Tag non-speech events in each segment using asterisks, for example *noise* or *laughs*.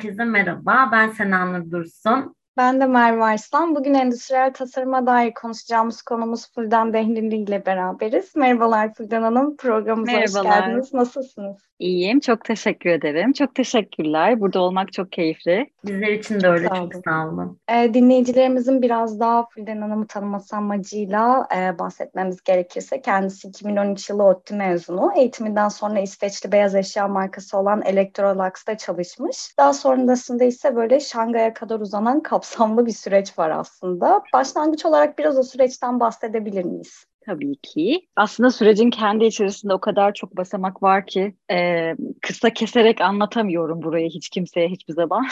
herkese merhaba. Ben Senanur Dursun. Ben de Merve Arslan. Bugün endüstriyel tasarıma dair konuşacağımız konumuz Fulden Dehnili ile beraberiz. Merhabalar Fulden Hanım. Programımıza Merhabalar. hoş geldiniz. Nasılsınız? İyiyim. Çok teşekkür ederim. Çok teşekkürler. Burada olmak çok keyifli. Bizler için de öyle. Sağ çok sağ olun. Ee, dinleyicilerimizin biraz daha Fulden Hanım'ı tanıması amacıyla e, bahsetmemiz gerekirse kendisi 2013 yılı ODTÜ mezunu. Eğitiminden sonra İsveçli beyaz eşya markası olan Electrolux'ta çalışmış. Daha sonrasında ise böyle Şangay'a kadar uzanan kapsamlı bir süreç var aslında. Başlangıç olarak biraz o süreçten bahsedebilir miyiz? Tabii ki. Aslında sürecin kendi içerisinde o kadar çok basamak var ki e, kısa keserek anlatamıyorum burayı hiç kimseye hiçbir zaman.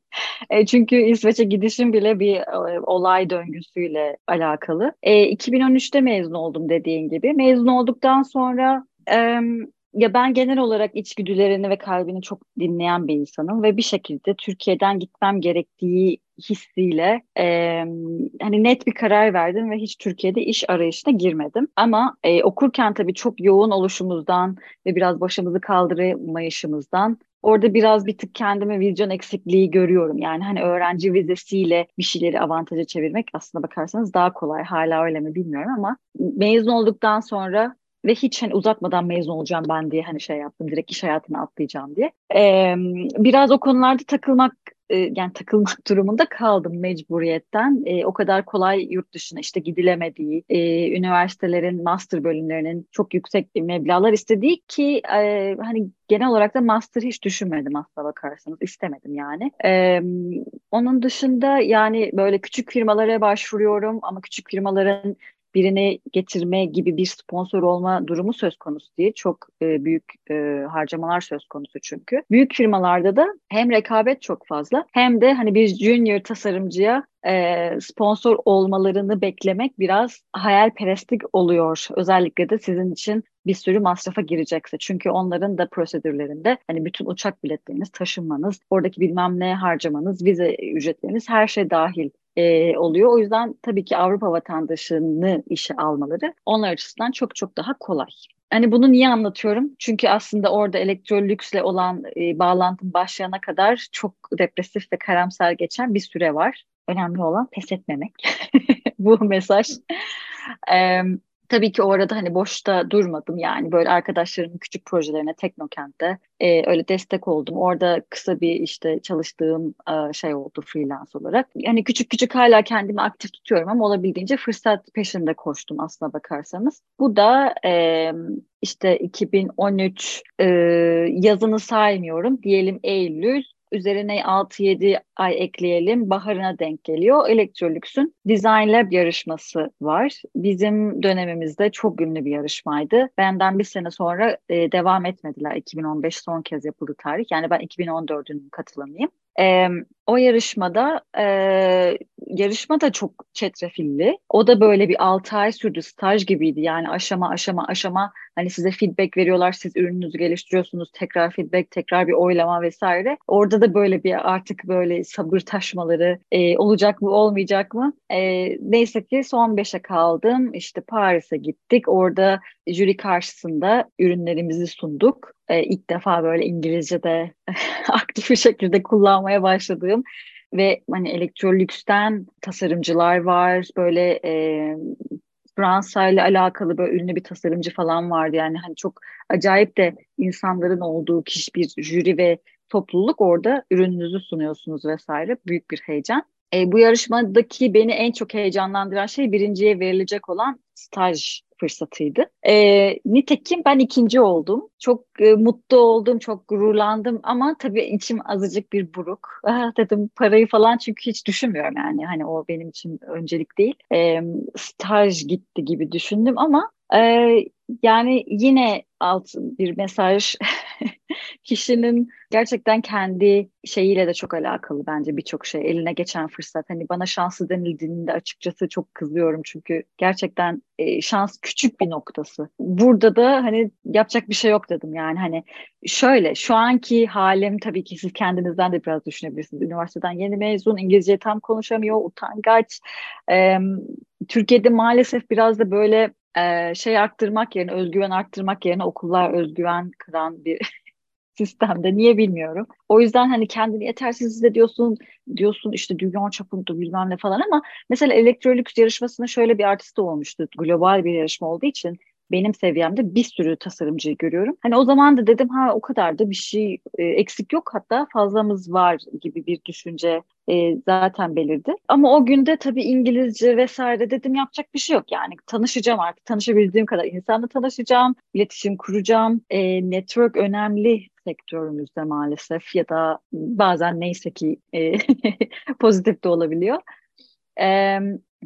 *laughs* e, çünkü İsveç'e gidişim bile bir e, olay döngüsüyle alakalı. E, 2013'te mezun oldum dediğin gibi. Mezun olduktan sonra e, ya ben genel olarak içgüdülerini ve kalbini çok dinleyen bir insanım ve bir şekilde Türkiye'den gitmem gerektiği hissiyle e, hani net bir karar verdim ve hiç Türkiye'de iş arayışına girmedim. Ama e, okurken tabii çok yoğun oluşumuzdan ve biraz başımızı kaldıramayışımızdan orada biraz bir tık kendime vizyon eksikliği görüyorum. Yani hani öğrenci vizesiyle bir şeyleri avantaja çevirmek aslında bakarsanız daha kolay. Hala öyle mi bilmiyorum ama mezun olduktan sonra ve hiç hani uzatmadan mezun olacağım ben diye hani şey yaptım direkt iş hayatına atlayacağım diye. Ee, biraz o konularda takılmak e, yani takılmak *laughs* durumunda kaldım mecburiyetten. E, o kadar kolay yurt dışına işte gidilemediği, e, üniversitelerin master bölümlerinin çok yüksek meblağlar istediği ki e, hani genel olarak da master hiç düşünmedim aslına bakarsanız istemedim yani. E, onun dışında yani böyle küçük firmalara başvuruyorum ama küçük firmaların birini getirme gibi bir sponsor olma durumu söz konusu değil. Çok e, büyük e, harcamalar söz konusu çünkü. Büyük firmalarda da hem rekabet çok fazla hem de hani bir junior tasarımcıya e, sponsor olmalarını beklemek biraz hayalperestlik oluyor. Özellikle de sizin için bir sürü masrafa girecekse. Çünkü onların da prosedürlerinde hani bütün uçak biletleriniz, taşınmanız, oradaki bilmem ne harcamanız, vize ücretleriniz her şey dahil e, oluyor. O yüzden tabii ki Avrupa vatandaşını işe almaları onlar açısından çok çok daha kolay. Hani bunu niye anlatıyorum? Çünkü aslında orada elektrolüksle olan e, bağlantım başlayana kadar çok depresif ve karamsar geçen bir süre var. Önemli olan pes etmemek. *laughs* Bu mesaj. Tabii ki orada hani boşta durmadım yani böyle arkadaşlarımın küçük projelerine Teknokent'te e, öyle destek oldum. Orada kısa bir işte çalıştığım e, şey oldu freelance olarak. Yani küçük küçük hala kendimi aktif tutuyorum ama olabildiğince fırsat peşinde koştum aslına bakarsanız. Bu da e, işte 2013 e, yazını saymıyorum diyelim Eylül üzerine 6-7 ay ekleyelim baharına denk geliyor. Electrolux'un Design Lab yarışması var. Bizim dönemimizde çok ünlü bir yarışmaydı. Benden bir sene sonra e, devam etmediler. 2015 son kez yapıldı tarih. Yani ben 2014'ün katılanıyım. E, o yarışmada e, yarışma da çok çetrefilli. O da böyle bir 6 ay sürdü. Staj gibiydi. Yani aşama aşama aşama hani size feedback veriyorlar. Siz ürününüzü geliştiriyorsunuz. Tekrar feedback, tekrar bir oylama vesaire. Orada da böyle bir artık böyle sabır taşmaları e, olacak mı olmayacak mı? E, neyse ki son 5'e kaldım. İşte Paris'e gittik. Orada jüri karşısında ürünlerimizi sunduk. E, ilk defa böyle İngilizce'de *laughs* aktif bir şekilde kullanmaya başladığım ve hani Electrolux'ten tasarımcılar var. Böyle e, Fransa ile alakalı böyle ünlü bir tasarımcı falan vardı. Yani hani çok acayip de insanların olduğu kişi bir jüri ve topluluk orada ürününüzü sunuyorsunuz vesaire. Büyük bir heyecan. E, bu yarışmadaki beni en çok heyecanlandıran şey birinciye verilecek olan staj fırsatıydı. E, nitekim ben ikinci oldum. Çok e, mutlu oldum, çok gururlandım ama tabii içim azıcık bir buruk. *laughs* Ah, dedim parayı falan çünkü hiç düşünmüyorum yani. Hani o benim için öncelik değil. E, staj gitti gibi düşündüm ama e, yani yine alt bir mesaj *laughs* kişinin gerçekten kendi şeyiyle de çok alakalı bence birçok şey. Eline geçen fırsat. Hani bana şanslı denildiğinde açıkçası çok kızıyorum çünkü gerçekten e, şans küçük bir noktası. Burada da hani yapacak bir şey yok dedim yani hani şöyle şu anki halim tabii ki siz kendinizden de biraz düşünebilirsiniz. Üniversiteden yeni mezun, İngilizce tam konuşamıyor, utangaç. E, Türkiye'de maalesef biraz da böyle e, şey arttırmak yerine, özgüven arttırmak yerine okullar özgüven kıran bir *laughs* sistemde. Niye bilmiyorum. O yüzden hani kendini yetersiz hissediyorsun. Diyorsun işte dünya çapında bilmem ne falan ama mesela Electrolux yarışmasının şöyle bir artısı da olmuştu. Global bir yarışma olduğu için benim seviyemde bir sürü tasarımcıyı görüyorum. Hani o zaman da dedim ha o kadar da bir şey e, eksik yok hatta fazlamız var gibi bir düşünce e, zaten belirdi. Ama o günde tabii İngilizce vesaire dedim yapacak bir şey yok yani tanışacağım artık tanışabildiğim kadar insanla tanışacağım, iletişim kuracağım. E, network önemli sektörümüzde maalesef ya da bazen neyse ki e, *laughs* pozitif de olabiliyor.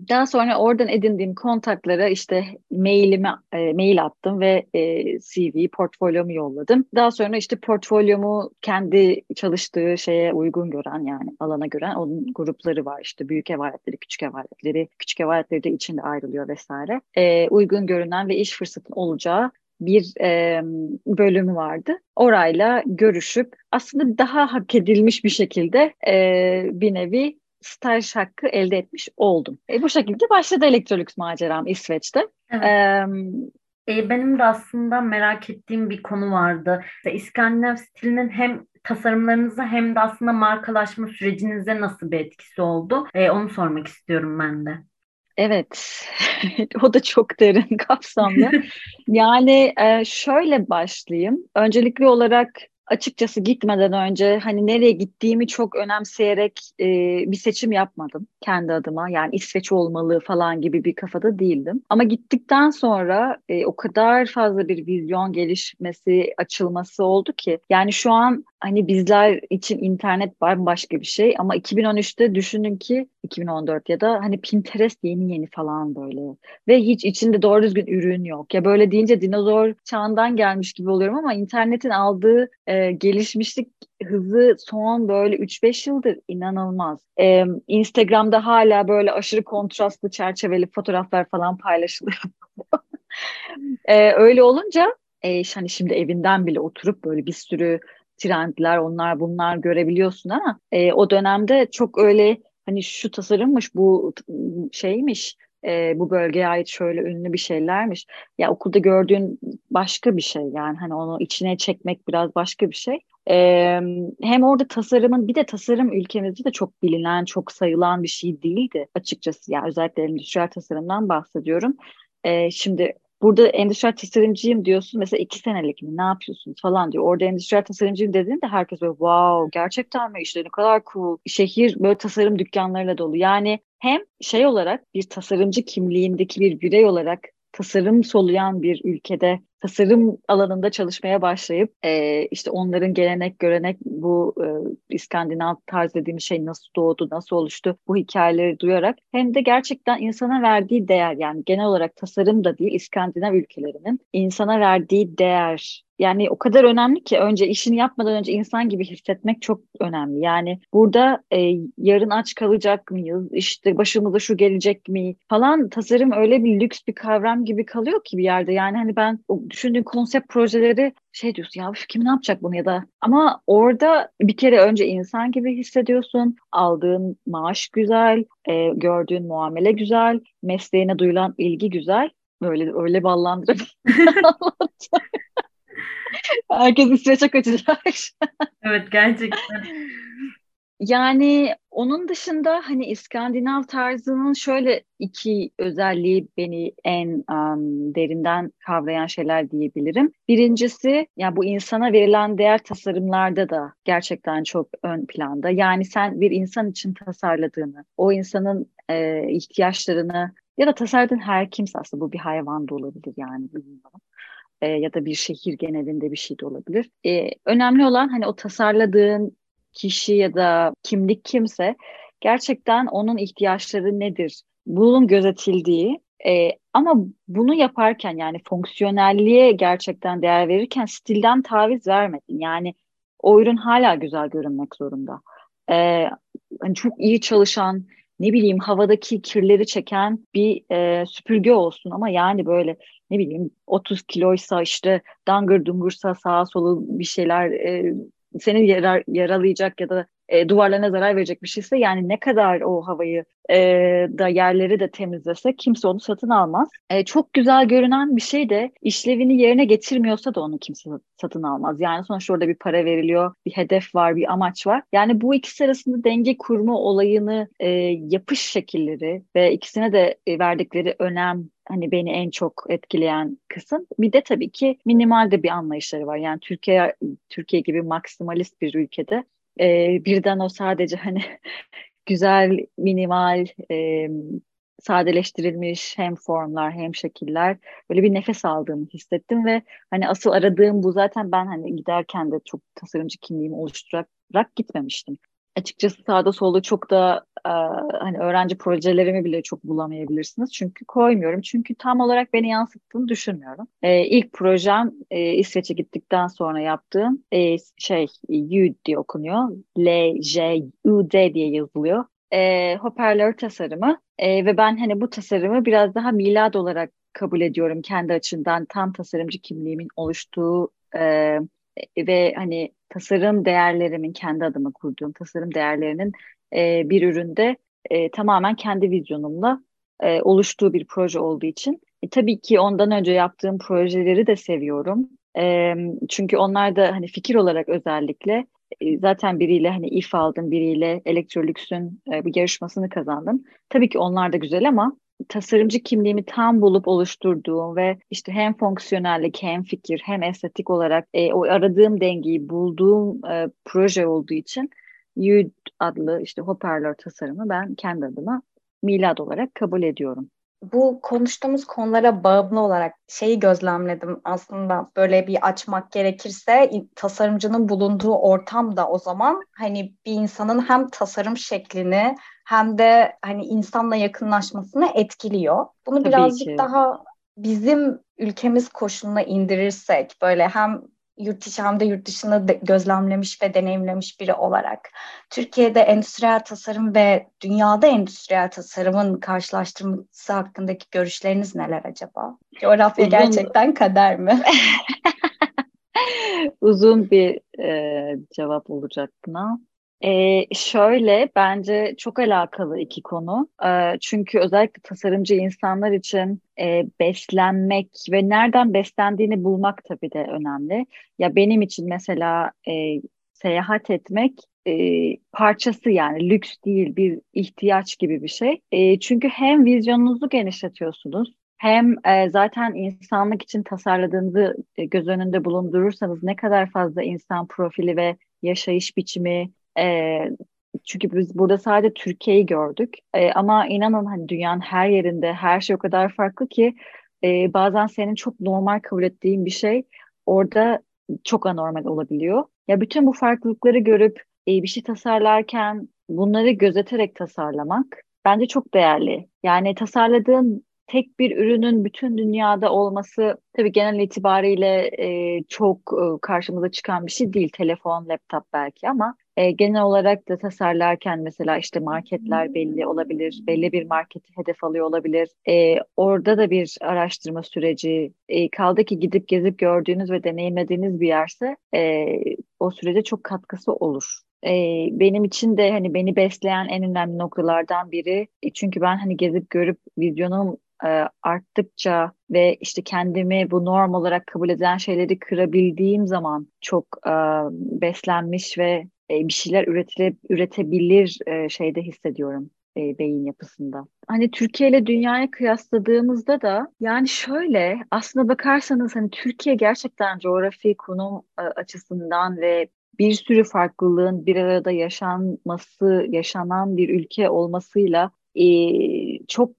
Daha sonra oradan edindiğim kontaklara işte mailimi e, mail attım ve e, CV, portfolyomu yolladım. Daha sonra işte portfolyomu kendi çalıştığı şeye uygun gören yani alana gören onun grupları var işte büyük ev aletleri, küçük ev aletleri, küçük ev aletleri de içinde ayrılıyor vesaire. E, uygun görünen ve iş fırsatın olacağı bir e, bölümü vardı. Orayla görüşüp aslında daha hak edilmiş bir şekilde e, bir nevi staj hakkı elde etmiş oldum. E, bu şekilde başladı Electrolux maceram İsveç'te. Evet. Ee, benim de aslında merak ettiğim bir konu vardı. İşte İskandinav stilinin hem tasarımlarınıza hem de aslında markalaşma sürecinize nasıl bir etkisi oldu? Ee, onu sormak istiyorum ben de. Evet, *laughs* o da çok derin *laughs* kapsamlı. *laughs* yani e, şöyle başlayayım. Öncelikli olarak açıkçası gitmeden önce hani nereye gittiğimi çok önemseyerek e, bir seçim yapmadım kendi adıma. Yani İsveç olmalı falan gibi bir kafada değildim. Ama gittikten sonra e, o kadar fazla bir vizyon gelişmesi, açılması oldu ki. Yani şu an hani bizler için internet bambaşka bir şey ama 2013'te düşünün ki 2014 ya da hani Pinterest yeni yeni falan böyle ve hiç içinde doğru düzgün ürün yok. Ya böyle deyince dinozor çağından gelmiş gibi oluyorum ama internetin aldığı e, gelişmişlik hızı son böyle 3-5 yıldır inanılmaz. E, Instagram'da hala böyle aşırı kontrastlı çerçeveli fotoğraflar falan paylaşılıyor. *laughs* e, öyle olunca e, hani şimdi evinden bile oturup böyle bir sürü trendler onlar bunlar görebiliyorsun ama e, o dönemde çok öyle hani şu tasarımmış bu şeymiş e, bu bölgeye ait şöyle ünlü bir şeylermiş. Ya okulda gördüğün başka bir şey yani hani onu içine çekmek biraz başka bir şey. Ee, hem orada tasarımın bir de tasarım ülkemizde de çok bilinen, çok sayılan bir şey değildi açıkçası. Yani özellikle endüstriyel tasarımdan bahsediyorum. Ee, şimdi Burada endüstriyel tasarımcıyım diyorsun. Mesela iki senelik mi ne yapıyorsun falan diyor. Orada endüstriyel tasarımcıyım dediğinde herkes böyle wow gerçekten mi işte ne kadar cool. Şehir böyle tasarım dükkanlarıyla dolu. Yani hem şey olarak bir tasarımcı kimliğindeki bir birey olarak tasarım soluyan bir ülkede tasarım alanında çalışmaya başlayıp e, işte onların gelenek görenek bu e, İskandinav tarz dediğimiz şey nasıl doğdu, nasıl oluştu bu hikayeleri duyarak hem de gerçekten insana verdiği değer yani genel olarak tasarım da değil İskandinav ülkelerinin insana verdiği değer yani o kadar önemli ki önce işini yapmadan önce insan gibi hissetmek çok önemli. Yani burada e, yarın aç kalacak mıyız? İşte başımıza şu gelecek mi falan tasarım öyle bir lüks bir kavram gibi kalıyor ki bir yerde. Yani hani ben o düşündüğün konsept projeleri şey diyorsun ya kim ne yapacak bunu ya da ama orada bir kere önce insan gibi hissediyorsun. Aldığın maaş güzel, e, gördüğün muamele güzel, mesleğine duyulan ilgi güzel. Öyle öyle ballandırıp *laughs* *laughs* Herkes İsveç'e kaçacak. evet gerçekten. Yani onun dışında hani İskandinav tarzının şöyle iki özelliği beni en um, derinden kavrayan şeyler diyebilirim. Birincisi ya bu insana verilen değer tasarımlarda da gerçekten çok ön planda. Yani sen bir insan için tasarladığını, o insanın e, ihtiyaçlarını ya da tasarladığın her kimse aslında bu bir hayvan da olabilir yani bilmiyorum e, ya da bir şehir genelinde bir şey de olabilir. E, önemli olan hani o tasarladığın kişi ya da kimlik kimse gerçekten onun ihtiyaçları nedir? Bunun gözetildiği e, ama bunu yaparken yani fonksiyonelliğe gerçekten değer verirken stilden taviz vermedin. Yani o ürün hala güzel görünmek zorunda. E, hani çok iyi çalışan ne bileyim havadaki kirleri çeken bir e, süpürge olsun ama yani böyle ne bileyim 30 kiloysa işte dangır dungursa sağa solu bir şeyler e, seni yarar, yaralayacak ya da e, duvarlarına zarar verecek bir şeyse yani ne kadar o havayı e, da yerleri de temizlese kimse onu satın almaz. E, çok güzel görünen bir şey de işlevini yerine getirmiyorsa da onu kimse satın almaz. Yani sonuçta orada bir para veriliyor, bir hedef var, bir amaç var. Yani bu ikisi arasında denge kurma olayını e, yapış şekilleri ve ikisine de e, verdikleri önem hani beni en çok etkileyen kısım. Bir de tabii ki minimal de bir anlayışları var. Yani Türkiye Türkiye gibi maksimalist bir ülkede e, birden o sadece hani *laughs* güzel, minimal, e, sadeleştirilmiş hem formlar hem şekiller. Böyle bir nefes aldığımı hissettim ve hani asıl aradığım bu. Zaten ben hani giderken de çok tasarımcı kimliğimi oluşturarak gitmemiştim açıkçası sağda solda çok da e, hani öğrenci projelerimi bile çok bulamayabilirsiniz. Çünkü koymuyorum. Çünkü tam olarak beni yansıttığını düşünmüyorum. E, ilk projem e, İsveç'e gittikten sonra yaptığım e, şey U diye okunuyor. L, J, U, D diye yazılıyor. E, hoparlör tasarımı e, ve ben hani bu tasarımı biraz daha milad olarak kabul ediyorum kendi açımdan tam tasarımcı kimliğimin oluştuğu ve hani tasarım değerlerimin kendi adıma kurduğum tasarım değerlerinin e, bir üründe e, tamamen kendi vizyonumla e, oluştuğu bir proje olduğu için e, tabii ki ondan önce yaptığım projeleri de seviyorum. E, çünkü onlar da hani fikir olarak özellikle e, zaten biriyle hani if aldım, biriyle Electrolux'un e, bir yarışmasını kazandım. Tabii ki onlar da güzel ama tasarımcı kimliğimi tam bulup oluşturduğum ve işte hem fonksiyonellik hem fikir hem estetik olarak e, o aradığım dengeyi bulduğum e, proje olduğu için Yud adlı işte hoparlör tasarımı ben kendi adıma milad olarak kabul ediyorum bu konuştuğumuz konulara bağımlı olarak şeyi gözlemledim aslında böyle bir açmak gerekirse tasarımcının bulunduğu ortam da o zaman hani bir insanın hem tasarım şeklini hem de hani insanla yakınlaşmasını etkiliyor. Bunu Tabii birazcık ki. daha bizim ülkemiz koşuluna indirirsek böyle hem yurt içi hem de yurt dışını gözlemlemiş ve deneyimlemiş biri olarak Türkiye'de endüstriyel tasarım ve dünyada endüstriyel tasarımın karşılaştırması hakkındaki görüşleriniz neler acaba? Coğrafya Uzun... gerçekten kader mi? *laughs* Uzun bir e, cevap olacak buna. Ee, şöyle bence çok alakalı iki konu. Ee, çünkü özellikle tasarımcı insanlar için e, beslenmek ve nereden beslendiğini bulmak tabii de önemli. Ya benim için mesela e, seyahat etmek e, parçası yani lüks değil bir ihtiyaç gibi bir şey. E, çünkü hem vizyonunuzu genişletiyorsunuz hem e, zaten insanlık için tasarladığınızı e, göz önünde bulundurursanız ne kadar fazla insan profili ve yaşayış biçimi e, çünkü biz burada sadece Türkiye'yi gördük. E, ama inanın hani dünyanın her yerinde her şey o kadar farklı ki e, bazen senin çok normal kabul ettiğin bir şey orada çok anormal olabiliyor. Ya bütün bu farklılıkları görüp e, bir şey tasarlarken bunları gözeterek tasarlamak bence çok değerli. Yani tasarladığın tek bir ürünün bütün dünyada olması tabii genel itibariyle e, çok e, karşımıza çıkan bir şey değil. Telefon, laptop belki ama e, genel olarak da tasarlarken mesela işte marketler belli olabilir, belli bir marketi hedef alıyor olabilir. E, orada da bir araştırma süreci e, kaldı ki gidip gezip gördüğünüz ve deneyimlediğiniz bir yerse e, o sürece çok katkısı olur e, benim için de hani beni besleyen en önemli noktalardan biri. E, çünkü ben hani gezip görüp vizyonum e, arttıkça ve işte kendimi bu norm olarak kabul eden şeyleri kırabildiğim zaman çok e, beslenmiş ve e, bir şeyler üretile, üretebilir e, şeyde hissediyorum e, beyin yapısında. Hani Türkiye ile dünyaya kıyasladığımızda da yani şöyle aslında bakarsanız hani Türkiye gerçekten coğrafi konum e, açısından ve bir sürü farklılığın bir arada yaşanması, yaşanan bir ülke olmasıyla e, çok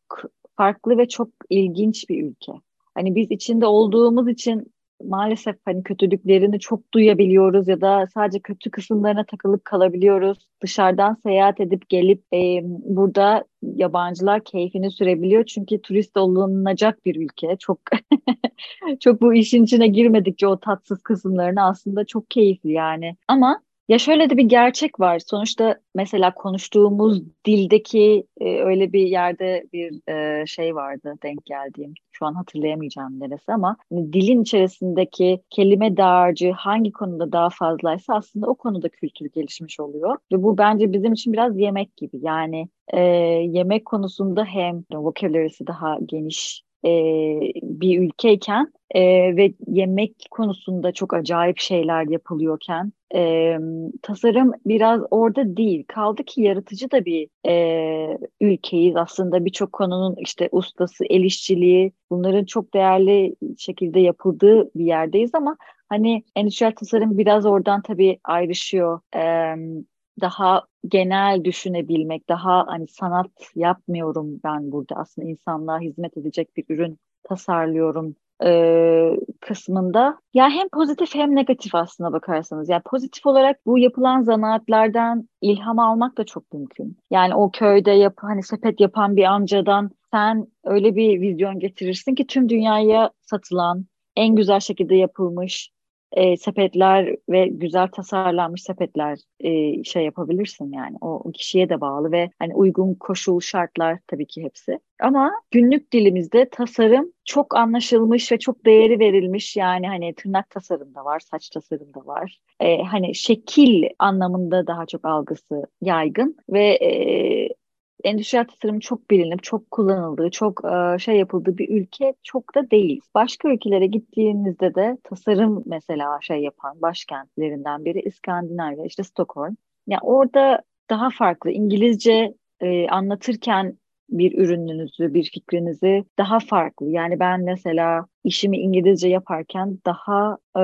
farklı ve çok ilginç bir ülke. Hani biz içinde olduğumuz için maalesef hani kötülüklerini çok duyabiliyoruz ya da sadece kötü kısımlarına takılıp kalabiliyoruz. Dışarıdan seyahat edip gelip e, burada yabancılar keyfini sürebiliyor çünkü turist olunacak bir ülke. Çok *laughs* çok bu işin içine girmedikçe o tatsız kısımlarını aslında çok keyifli yani. Ama Ya şöyle de bir gerçek var. Sonuçta mesela konuştuğumuz dildeki e, öyle bir yerde bir e, şey vardı denk geldiğim. Şu an hatırlayamayacağım neresi ama hani dilin içerisindeki kelime dağarcığı hangi konuda daha fazlaysa aslında o konuda kültür gelişmiş oluyor. Ve bu bence bizim için biraz yemek gibi. Yani e, yemek konusunda hem vocabulary'si daha geniş e, bir ülkeyken e, ve yemek konusunda çok acayip şeyler yapılıyorken e, tasarım biraz orada değil. Kaldı ki yaratıcı da bir e, ülkeyiz. Aslında birçok konunun işte ustası, el işçiliği bunların çok değerli şekilde yapıldığı bir yerdeyiz ama hani endüstriyel tasarım biraz oradan tabii ayrışıyor. E, daha genel düşünebilmek, daha hani sanat yapmıyorum ben burada aslında insanlığa hizmet edecek bir ürün tasarlıyorum e, kısmında ya hem pozitif hem negatif aslına bakarsanız. Yani pozitif olarak bu yapılan zanaatlerden ilham almak da çok mümkün. Yani o köyde yap hani sepet yapan bir amcadan sen öyle bir vizyon getirirsin ki tüm dünyaya satılan en güzel şekilde yapılmış e, sepetler ve güzel tasarlanmış sepetler e, şey yapabilirsin yani o kişiye de bağlı ve hani uygun koşul şartlar tabii ki hepsi. Ama günlük dilimizde tasarım çok anlaşılmış ve çok değeri verilmiş yani hani tırnak tasarım da var, saç tasarım da var. E, hani şekil anlamında daha çok algısı yaygın ve e, endüstriyel tasarım çok bilinip, çok kullanıldığı, çok e, şey yapıldığı bir ülke çok da değil. Başka ülkelere gittiğinizde de tasarım mesela şey yapan başkentlerinden biri İskandinavya, işte Stockholm. Ya yani orada daha farklı İngilizce e, anlatırken bir ürününüzü, bir fikrinizi daha farklı. Yani ben mesela işimi İngilizce yaparken daha e,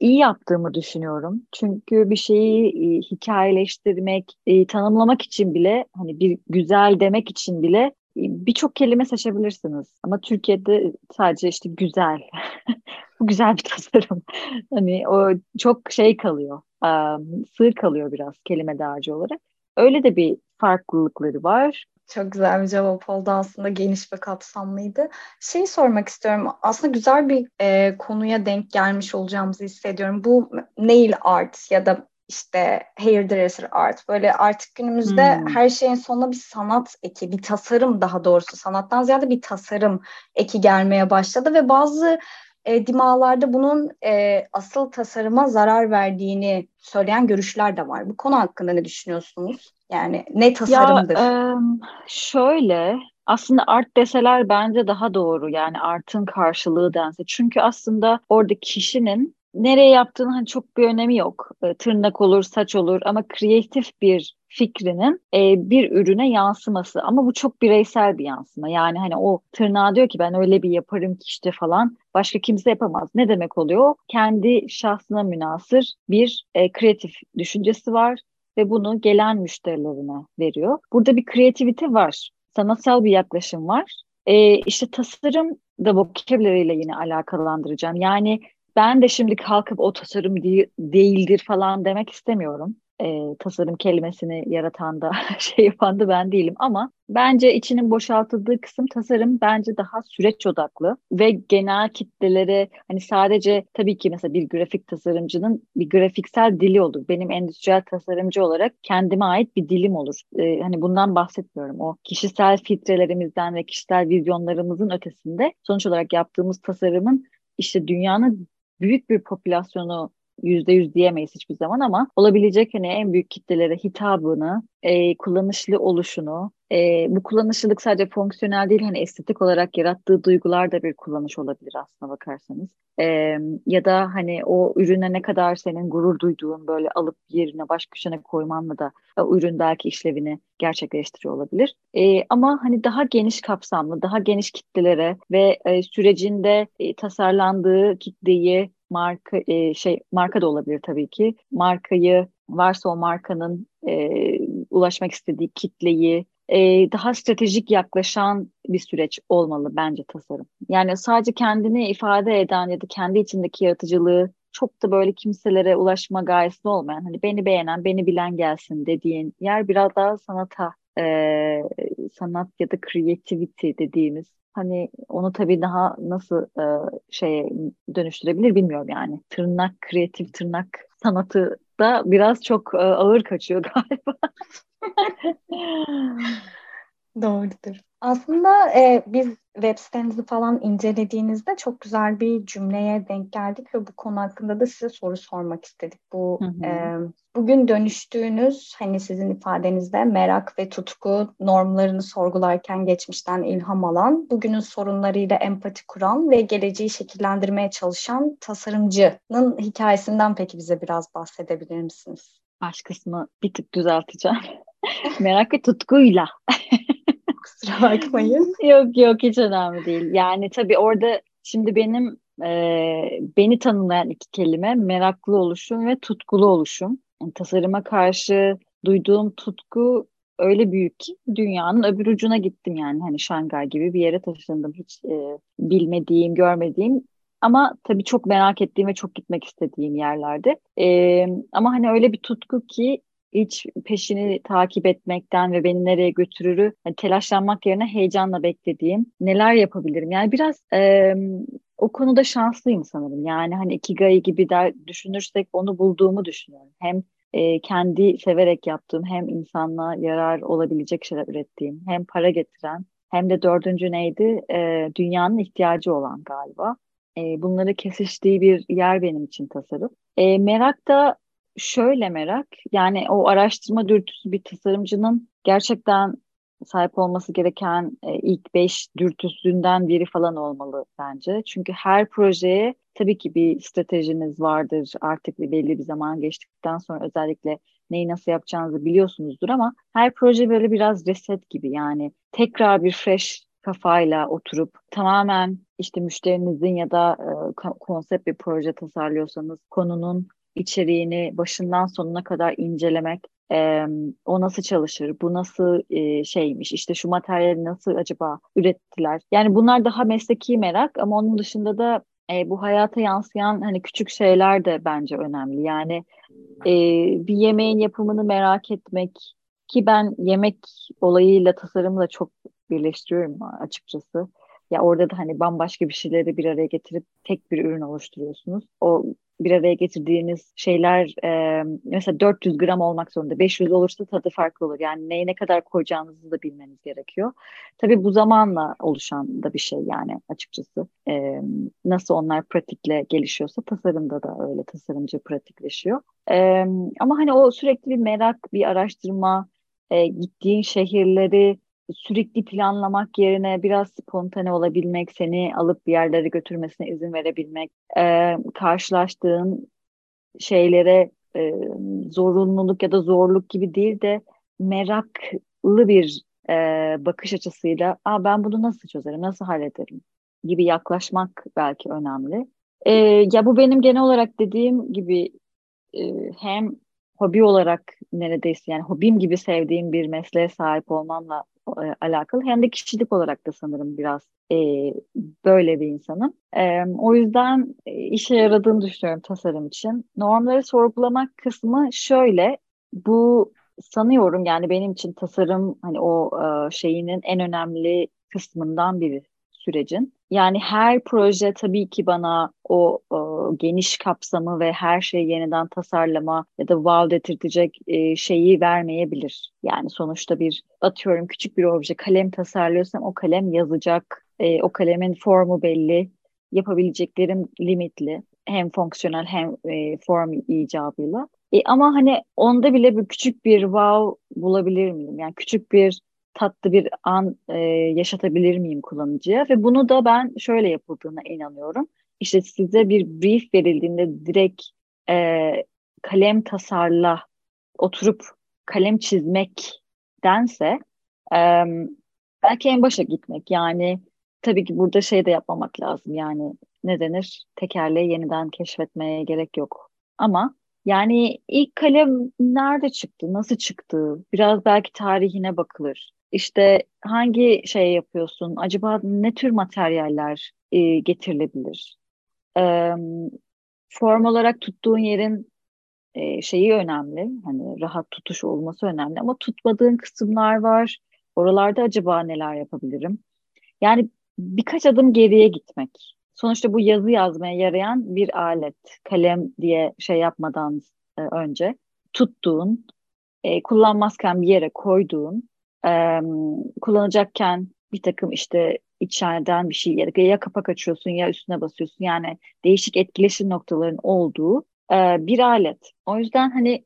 iyi yaptığımı düşünüyorum. Çünkü bir şeyi e, hikayeleştirmek, e, tanımlamak için bile hani bir güzel demek için bile e, birçok kelime seçebilirsiniz. Ama Türkiye'de sadece işte güzel. *laughs* Bu güzel bir tasarım. hani o çok şey kalıyor. Um, sığ kalıyor biraz kelime dağarcığı olarak. Öyle de bir farklılıkları var. Çok güzel bir cevap oldu aslında geniş ve kapsamlıydı. Şey sormak istiyorum aslında güzel bir e, konuya denk gelmiş olacağımızı hissediyorum. Bu nail art ya da işte hairdresser art böyle artık günümüzde hmm. her şeyin sonuna bir sanat eki, bir tasarım daha doğrusu sanattan ziyade bir tasarım eki gelmeye başladı ve bazı e, dimalarda bunun e, asıl tasarıma zarar verdiğini söyleyen görüşler de var. Bu konu hakkında ne düşünüyorsunuz? Yani ne tasarımdır? Ya, e, şöyle aslında art deseler bence daha doğru yani artın karşılığı dense. Çünkü aslında orada kişinin nereye yaptığının hani çok bir önemi yok. E, tırnak olur, saç olur ama kreatif bir fikrinin e, bir ürüne yansıması ama bu çok bireysel bir yansıma. Yani hani o tırnağı diyor ki ben öyle bir yaparım ki işte falan başka kimse yapamaz. Ne demek oluyor? Kendi şahsına münasır bir e, kreatif düşüncesi var ve bunu gelen müşterilerine veriyor. Burada bir kreativite var. Sanatsal bir yaklaşım var. E, işte tasarım da vocabulary ile yine alakalandıracağım. Yani ben de şimdi kalkıp o tasarım değil, değildir falan demek istemiyorum e, tasarım kelimesini yaratan da *laughs* şey yapan da ben değilim ama bence içinin boşaltıldığı kısım tasarım bence daha süreç odaklı ve genel kitlelere hani sadece tabii ki mesela bir grafik tasarımcının bir grafiksel dili olur. Benim endüstriyel tasarımcı olarak kendime ait bir dilim olur. E, hani bundan bahsetmiyorum. O kişisel filtrelerimizden ve kişisel vizyonlarımızın ötesinde sonuç olarak yaptığımız tasarımın işte dünyanın büyük bir popülasyonu yüzde yüz diyemeyiz hiçbir zaman ama olabilecek hani en büyük kitlelere hitabını, e, kullanışlı oluşunu, e, bu kullanışlılık sadece fonksiyonel değil hani estetik olarak yarattığı duygular da bir kullanış olabilir aslına bakarsanız. E, ya da hani o ürüne ne kadar senin gurur duyduğun böyle alıp yerine baş köşene koymanla da o ürün belki işlevini gerçekleştiriyor olabilir. E, ama hani daha geniş kapsamlı, daha geniş kitlelere ve e, sürecinde e, tasarlandığı kitleyi marka e, şey marka da olabilir tabii ki. Markayı varsa o markanın e, ulaşmak istediği kitleyi e, daha stratejik yaklaşan bir süreç olmalı bence tasarım. Yani sadece kendini ifade eden ya da kendi içindeki yaratıcılığı çok da böyle kimselere ulaşma gayesinde olmayan hani beni beğenen, beni bilen gelsin dediğin yer biraz daha sanata e, sanat ya da creativity dediğimiz Hani onu tabii daha nasıl e, şeye dönüştürebilir bilmiyorum yani. Tırnak, kreatif tırnak sanatı da biraz çok e, ağır kaçıyor *laughs* galiba. *laughs* Doğrudur. Aslında e, biz web sitenizi falan incelediğinizde çok güzel bir cümleye denk geldik ve bu konu hakkında da size soru sormak istedik. Bu hı hı. E, bugün dönüştüğünüz hani sizin ifadenizde merak ve tutku normlarını sorgularken geçmişten ilham alan, bugünün sorunlarıyla empati kuran ve geleceği şekillendirmeye çalışan tasarımcının hikayesinden peki bize biraz bahsedebilir misiniz? Baş kısmı bir tık düzelteceğim. *laughs* merak ve tutkuyla. Kusura bakmayın. *laughs* yok yok hiç önemli değil. Yani tabii orada şimdi benim e, beni tanımlayan iki kelime meraklı oluşum ve tutkulu oluşum. Yani tasarıma karşı duyduğum tutku öyle büyük ki dünyanın öbür ucuna gittim yani hani Şangay gibi bir yere taşındım hiç e, bilmediğim görmediğim ama tabii çok merak ettiğim ve çok gitmek istediğim yerlerde e, ama hani öyle bir tutku ki hiç peşini takip etmekten ve beni nereye götürürü yani telaşlanmak yerine heyecanla beklediğim neler yapabilirim. Yani biraz e, o konuda şanslıyım sanırım. Yani hani Ikigai gibi der, düşünürsek onu bulduğumu düşünüyorum. Hem e, kendi severek yaptığım hem insanla yarar olabilecek şeyler ürettiğim hem para getiren hem de dördüncü neydi e, dünyanın ihtiyacı olan galiba. E, bunları kesiştiği bir yer benim için tasarım. E, merak da şöyle merak yani o araştırma dürtüsü bir tasarımcının gerçekten sahip olması gereken e, ilk beş dürtüsünden biri falan olmalı bence. Çünkü her projeye tabii ki bir stratejiniz vardır artık bir belli bir zaman geçtikten sonra özellikle neyi nasıl yapacağınızı biliyorsunuzdur ama her proje böyle biraz reset gibi yani tekrar bir fresh kafayla oturup tamamen işte müşterinizin ya da e, konsept bir proje tasarlıyorsanız konunun içeriğini başından sonuna kadar incelemek, e, o nasıl çalışır, bu nasıl e, şeymiş, işte şu materyali nasıl acaba ürettiler. Yani bunlar daha mesleki merak ama onun dışında da e, bu hayata yansıyan hani küçük şeyler de bence önemli. Yani e, bir yemeğin yapımını merak etmek ki ben yemek olayıyla tasarımla çok birleştiriyorum açıkçası. Ya orada da hani bambaşka bir şeyleri bir araya getirip tek bir ürün oluşturuyorsunuz. O bir araya getirdiğiniz şeyler e, mesela 400 gram olmak zorunda. 500 olursa tadı farklı olur. Yani neye ne kadar koyacağınızı da bilmeniz gerekiyor. Tabii bu zamanla oluşan da bir şey yani açıkçası. E, nasıl onlar pratikle gelişiyorsa tasarımda da öyle tasarımcı pratikleşiyor. E, ama hani o sürekli bir merak, bir araştırma, e, gittiğin şehirleri sürekli planlamak yerine biraz spontane olabilmek, seni alıp bir yerlere götürmesine izin verebilmek, e, karşılaştığın şeylere e, zorunluluk ya da zorluk gibi değil de meraklı bir e, bakış açısıyla Aa, ben bunu nasıl çözerim, nasıl hallederim gibi yaklaşmak belki önemli. E, ya bu benim genel olarak dediğim gibi e, hem hobi olarak neredeyse yani hobim gibi sevdiğim bir mesleğe sahip olmamla e, alakalı hem de kişilik olarak da sanırım biraz e, böyle bir insanım. E, o yüzden e, işe yaradığını düşünüyorum tasarım için. Normları sorgulamak kısmı şöyle, bu sanıyorum yani benim için tasarım hani o e, şeyinin en önemli kısmından biri sürecin. Yani her proje tabii ki bana o, o geniş kapsamı ve her şeyi yeniden tasarlama ya da wow dedirtecek e, şeyi vermeyebilir. Yani sonuçta bir atıyorum küçük bir obje kalem tasarlıyorsam o kalem yazacak. E, o kalemin formu belli. Yapabileceklerim limitli. Hem fonksiyonel hem e, form icabıyla. E, ama hani onda bile bir küçük bir wow bulabilir miyim? Yani küçük bir tatlı bir an e, yaşatabilir miyim kullanıcıya ve bunu da ben şöyle yapıldığına inanıyorum. İşte size bir brief verildiğinde direkt e, kalem tasarla oturup kalem çizmektense e, belki en başa gitmek yani tabii ki burada şey de yapmamak lazım yani ne denir tekerleği yeniden keşfetmeye gerek yok ama yani ilk kalem nerede çıktı, nasıl çıktı? Biraz belki tarihine bakılır. İşte hangi şey yapıyorsun? Acaba ne tür materyaller e, getirilebilir? E, form olarak tuttuğun yerin e, şeyi önemli. Hani rahat tutuş olması önemli ama tutmadığın kısımlar var. Oralarda acaba neler yapabilirim? Yani birkaç adım geriye gitmek. Sonuçta bu yazı yazmaya yarayan bir alet. Kalem diye şey yapmadan, e, önce tuttuğun, e, kullanmazken bir yere koyduğun, e, kullanacakken bir takım işte içeriden bir şey ya, ya kapak açıyorsun ya üstüne basıyorsun yani değişik etkileşim noktaların olduğu e, bir alet. O yüzden hani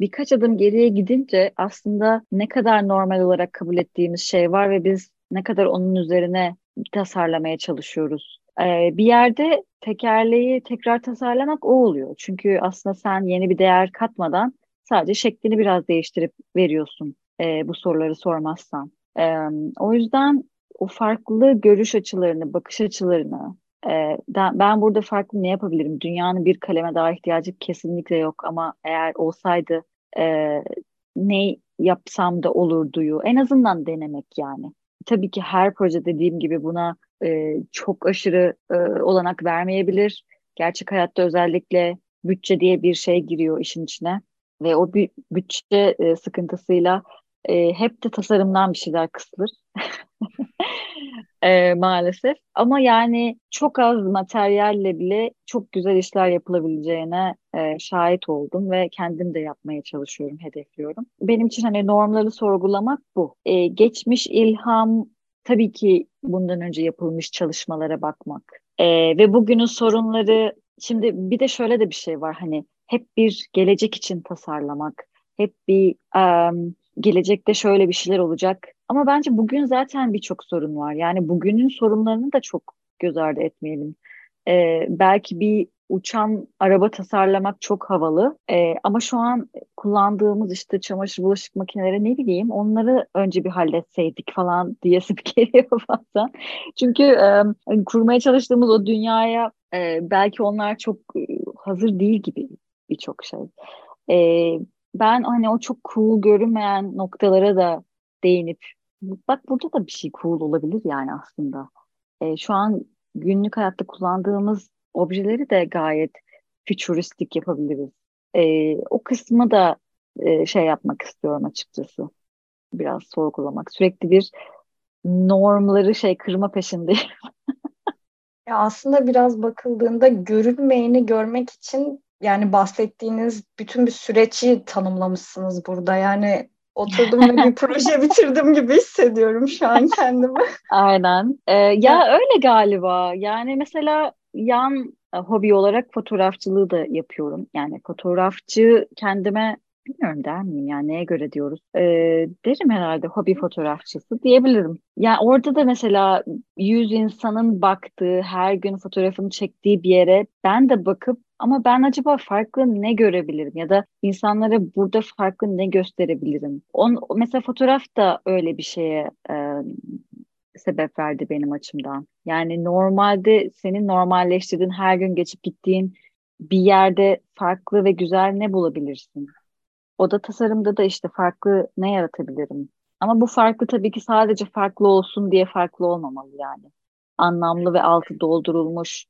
birkaç adım geriye gidince aslında ne kadar normal olarak kabul ettiğimiz şey var ve biz ne kadar onun üzerine tasarlamaya çalışıyoruz. Ee, bir yerde tekerleği tekrar tasarlamak o oluyor. Çünkü aslında sen yeni bir değer katmadan sadece şeklini biraz değiştirip veriyorsun e, bu soruları sormazsan. E, o yüzden o farklı görüş açılarını, bakış açılarını e, ben burada farklı ne yapabilirim? Dünyanın bir kaleme daha ihtiyacı kesinlikle yok ama eğer olsaydı e, ne yapsam da olurduyu en azından denemek yani. Tabii ki her proje dediğim gibi buna e, çok aşırı e, olanak vermeyebilir. Gerçek hayatta özellikle bütçe diye bir şey giriyor işin içine ve o bütçe e, sıkıntısıyla e, hep de tasarımdan bir şeyler kısılır. *laughs* e, maalesef. Ama yani çok az materyalle bile çok güzel işler yapılabileceğine e, şahit oldum ve kendim de yapmaya çalışıyorum, hedefliyorum. Benim için hani normları sorgulamak bu. E, geçmiş ilham tabii ki bundan önce yapılmış çalışmalara bakmak. E, ve bugünün sorunları, şimdi bir de şöyle de bir şey var hani hep bir gelecek için tasarlamak, hep bir um, gelecekte şöyle bir şeyler olacak. Ama bence bugün zaten birçok sorun var. Yani bugünün sorunlarını da çok göz ardı etmeyelim. Ee, belki bir uçan araba tasarlamak çok havalı. Ee, ama şu an kullandığımız işte çamaşır bulaşık makineleri ne bileyim onları önce bir halletseydik falan *laughs* diyesim geliyor *laughs* bazen. Çünkü e, kurmaya çalıştığımız o dünyaya e, belki onlar çok hazır değil gibi birçok şey. E, ben hani o çok cool görünmeyen noktalara da değinip bak burada da bir şey cool olabilir yani aslında. E, şu an günlük hayatta kullandığımız objeleri de gayet futuristik yapabiliriz. E, o kısmı da e, şey yapmak istiyorum açıkçası. Biraz sorgulamak. Sürekli bir normları şey kırma peşindeyim. *laughs* ya aslında biraz bakıldığında görünmeyeni görmek için yani bahsettiğiniz bütün bir süreci tanımlamışsınız burada. Yani oturdum ve bir *laughs* proje bitirdim gibi hissediyorum şu an kendimi. Aynen. Ee, ya öyle galiba. Yani mesela yan e, hobi olarak fotoğrafçılığı da yapıyorum. Yani fotoğrafçı kendime bilmiyorum der miyim yani neye göre diyoruz. Ee, derim herhalde hobi fotoğrafçısı diyebilirim. Yani orada da mesela yüz insanın baktığı, her gün fotoğrafını çektiği bir yere ben de bakıp ama ben acaba farklı ne görebilirim ya da insanlara burada farklı ne gösterebilirim? On, mesela fotoğraf da öyle bir şeye e, sebep verdi benim açımdan. Yani normalde senin normalleştirdiğin her gün geçip gittiğin bir yerde farklı ve güzel ne bulabilirsin? O da tasarımda da işte farklı ne yaratabilirim? Ama bu farklı tabii ki sadece farklı olsun diye farklı olmamalı yani. Anlamlı ve altı doldurulmuş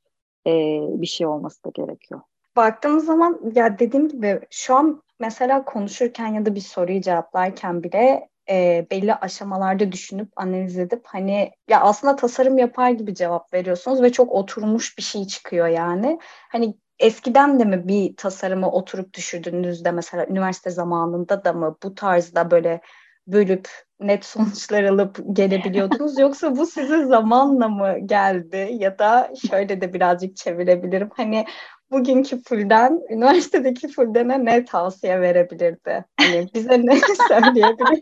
e, bir şey olması da gerekiyor. Baktığımız zaman ya dediğim gibi şu an mesela konuşurken ya da bir soruyu cevaplarken bile e, belli aşamalarda düşünüp analiz edip hani ya aslında tasarım yapar gibi cevap veriyorsunuz ve çok oturmuş bir şey çıkıyor yani. Hani eskiden de mi bir tasarımı oturup düşürdüğünüzde mesela üniversite zamanında da mı bu tarzda böyle bölüp net sonuçlar alıp gelebiliyordunuz *laughs* yoksa bu size zamanla mı geldi ya da şöyle de birazcık çevirebilirim hani bugünkü Fulden üniversitedeki Fulden'e ne tavsiye verebilirdi? Hani bize ne *laughs* söyleyebilir?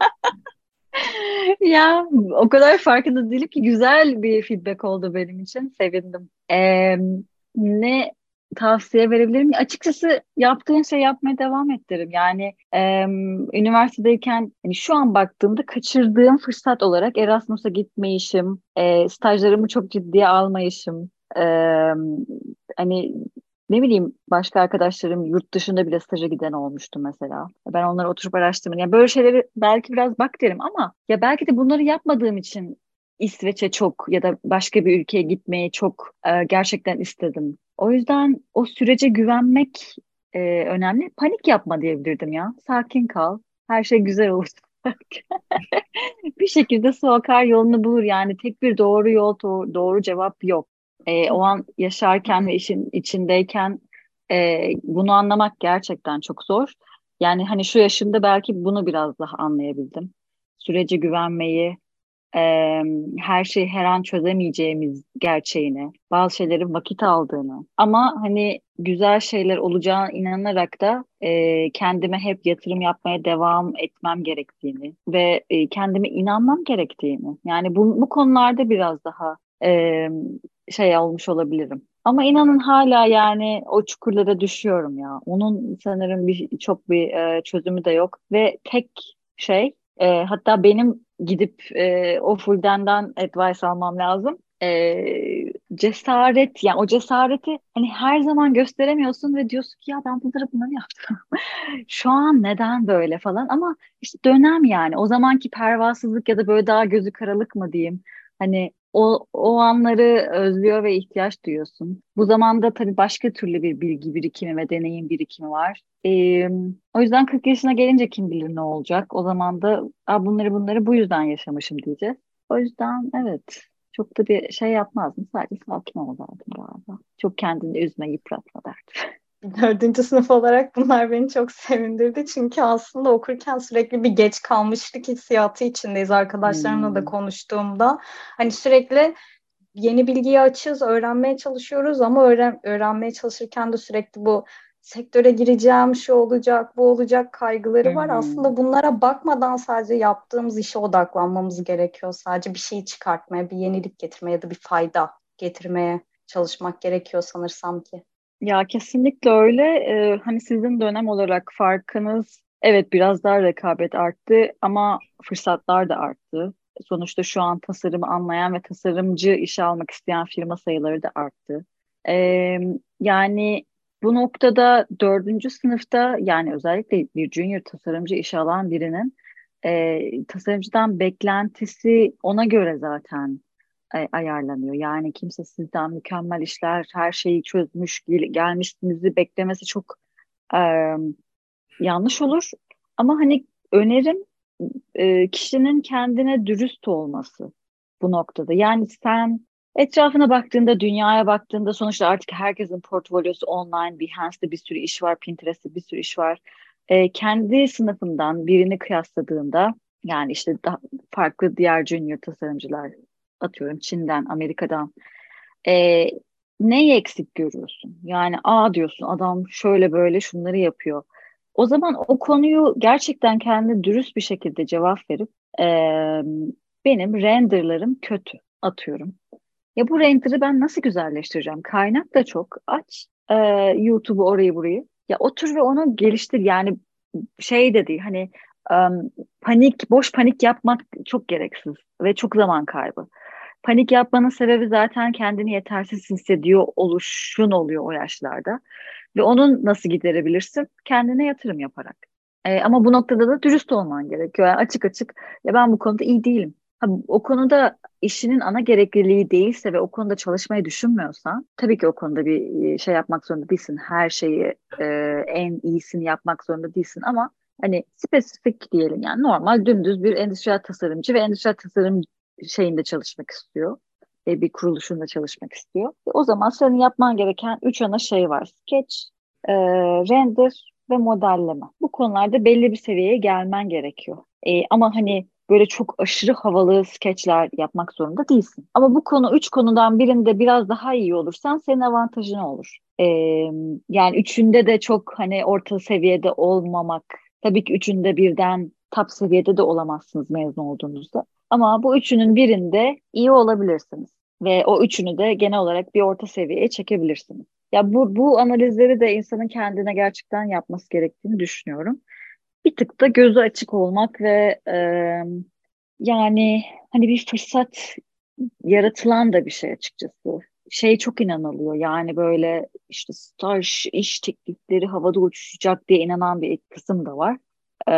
ya o kadar farkında değilim ki güzel bir feedback oldu benim için. Sevindim. Ee, ne tavsiye verebilirim? Açıkçası yaptığın şey yapmaya devam ettirim. Yani e, üniversitedeyken yani şu an baktığımda kaçırdığım fırsat olarak Erasmus'a gitmeyişim, e, stajlarımı çok ciddiye almayışım, e, hani ne bileyim başka arkadaşlarım yurt dışında bile staja giden olmuştu mesela. Ben onları oturup araştırdım. Yani böyle şeyleri belki biraz bak derim ama ya belki de bunları yapmadığım için İsveç'e çok ya da başka bir ülkeye gitmeyi çok e, gerçekten istedim. O yüzden o sürece güvenmek e, önemli. Panik yapma diyebilirdim ya. Sakin kal. Her şey güzel olur. *laughs* bir şekilde su akar yolunu bulur. Yani tek bir doğru yol, doğru cevap yok. E, o an yaşarken ve işin içindeyken E, bunu anlamak gerçekten çok zor. Yani hani şu yaşımda belki bunu biraz daha anlayabildim. Sürece güvenmeyi, e, her şeyi her an çözemeyeceğimiz gerçeğini, bazı şeylerin vakit aldığını ama hani güzel şeyler olacağına inanarak da e, kendime hep yatırım yapmaya devam etmem gerektiğini ve e, kendime inanmam gerektiğini. Yani bu, bu konularda biraz daha e, şey olmuş olabilirim. Ama inanın hala yani o çukurlara düşüyorum ya. Onun sanırım bir çok bir e, çözümü de yok ve tek şey e, hatta benim gidip e, o Fulden'den advice almam lazım. E, cesaret yani o cesareti hani her zaman gösteremiyorsun ve diyorsun ki ya ben bunları bunları yaptım. *laughs* Şu an neden böyle falan ama işte dönem yani o zamanki pervasızlık ya da böyle daha gözü karalık mı diyeyim. Hani o, o anları özlüyor ve ihtiyaç duyuyorsun. Bu zamanda tabii başka türlü bir bilgi birikimi ve deneyim birikimi var. Ee, o yüzden 40 yaşına gelince kim bilir ne olacak. O zaman da bunları bunları bu yüzden yaşamışım diyeceğiz. O yüzden evet çok da bir şey yapmazdım. Sadece sakin ol derdim galiba. Çok kendini üzme, yıpratma derdim. *laughs* dördüncü sınıf olarak bunlar beni çok sevindirdi. Çünkü aslında okurken sürekli bir geç kalmışlık hissiyatı içindeyiz arkadaşlarımla hmm. da konuştuğumda. Hani sürekli yeni bilgiyi açığız, öğrenmeye çalışıyoruz ama öğren öğrenmeye çalışırken de sürekli bu sektöre gireceğim, şu olacak, bu olacak kaygıları hmm. var. Aslında bunlara bakmadan sadece yaptığımız işe odaklanmamız gerekiyor. Sadece bir şey çıkartmaya, bir yenilik getirmeye ya da bir fayda getirmeye çalışmak gerekiyor sanırsam ki. Ya kesinlikle öyle. Ee, hani sizin dönem olarak farkınız evet biraz daha rekabet arttı ama fırsatlar da arttı. Sonuçta şu an tasarımı anlayan ve tasarımcı işe almak isteyen firma sayıları da arttı. Ee, yani bu noktada dördüncü sınıfta yani özellikle bir junior tasarımcı işe alan birinin e, tasarımcıdan beklentisi ona göre zaten ayarlanıyor. Yani kimse sizden mükemmel işler, her şeyi çözmüş, gel gelmişsinizi beklemesi çok e, yanlış olur. Ama hani önerim e, kişinin kendine dürüst olması bu noktada. Yani sen etrafına baktığında, dünyaya baktığında sonuçta artık herkesin portfolyosu online, Behance'de bir sürü iş var, Pinterest'te bir sürü iş var. E, kendi sınıfından birini kıyasladığında yani işte daha farklı diğer junior tasarımcılar atıyorum Çin'den, Amerika'dan e, neyi eksik görüyorsun? Yani a diyorsun adam şöyle böyle şunları yapıyor. O zaman o konuyu gerçekten kendi dürüst bir şekilde cevap verip e, benim renderlarım kötü atıyorum. Ya bu render'ı ben nasıl güzelleştireceğim? Kaynak da çok. Aç e, YouTube'u orayı burayı. Ya otur ve onu geliştir. Yani şey de değil hani um, panik, boş panik yapmak çok gereksiz ve çok zaman kaybı. Panik yapmanın sebebi zaten kendini yetersiz hissediyor oluşun oluyor o yaşlarda. Ve onun nasıl giderebilirsin? Kendine yatırım yaparak. E, ama bu noktada da dürüst olman gerekiyor. Yani açık açık ya ben bu konuda iyi değilim. Ha, o konuda işinin ana gerekliliği değilse ve o konuda çalışmayı düşünmüyorsan tabii ki o konuda bir e, şey yapmak zorunda değilsin. Her şeyi e, en iyisini yapmak zorunda değilsin ama hani spesifik diyelim yani normal dümdüz bir endüstriyel tasarımcı ve endüstriyel tasarım şeyinde çalışmak istiyor. E, bir kuruluşunda çalışmak istiyor. E, o zaman senin yapman gereken üç ana şey var. Sketch, e, render ve modelleme. Bu konularda belli bir seviyeye gelmen gerekiyor. E, ama hani böyle çok aşırı havalı skeçler yapmak zorunda değilsin. Ama bu konu üç konudan birinde biraz daha iyi olursan senin avantajın olur. Ee, yani üçünde de çok hani orta seviyede olmamak. Tabii ki üçünde birden top seviyede de olamazsınız mezun olduğunuzda. Ama bu üçünün birinde iyi olabilirsiniz. Ve o üçünü de genel olarak bir orta seviyeye çekebilirsiniz. Ya bu, bu analizleri de insanın kendine gerçekten yapması gerektiğini düşünüyorum. Bir tık da gözü açık olmak ve e, yani hani bir fırsat yaratılan da bir şey açıkçası. Şey çok inanılıyor yani böyle işte staj iş teklifleri havada uçacak diye inanan bir kısım da var. Ee,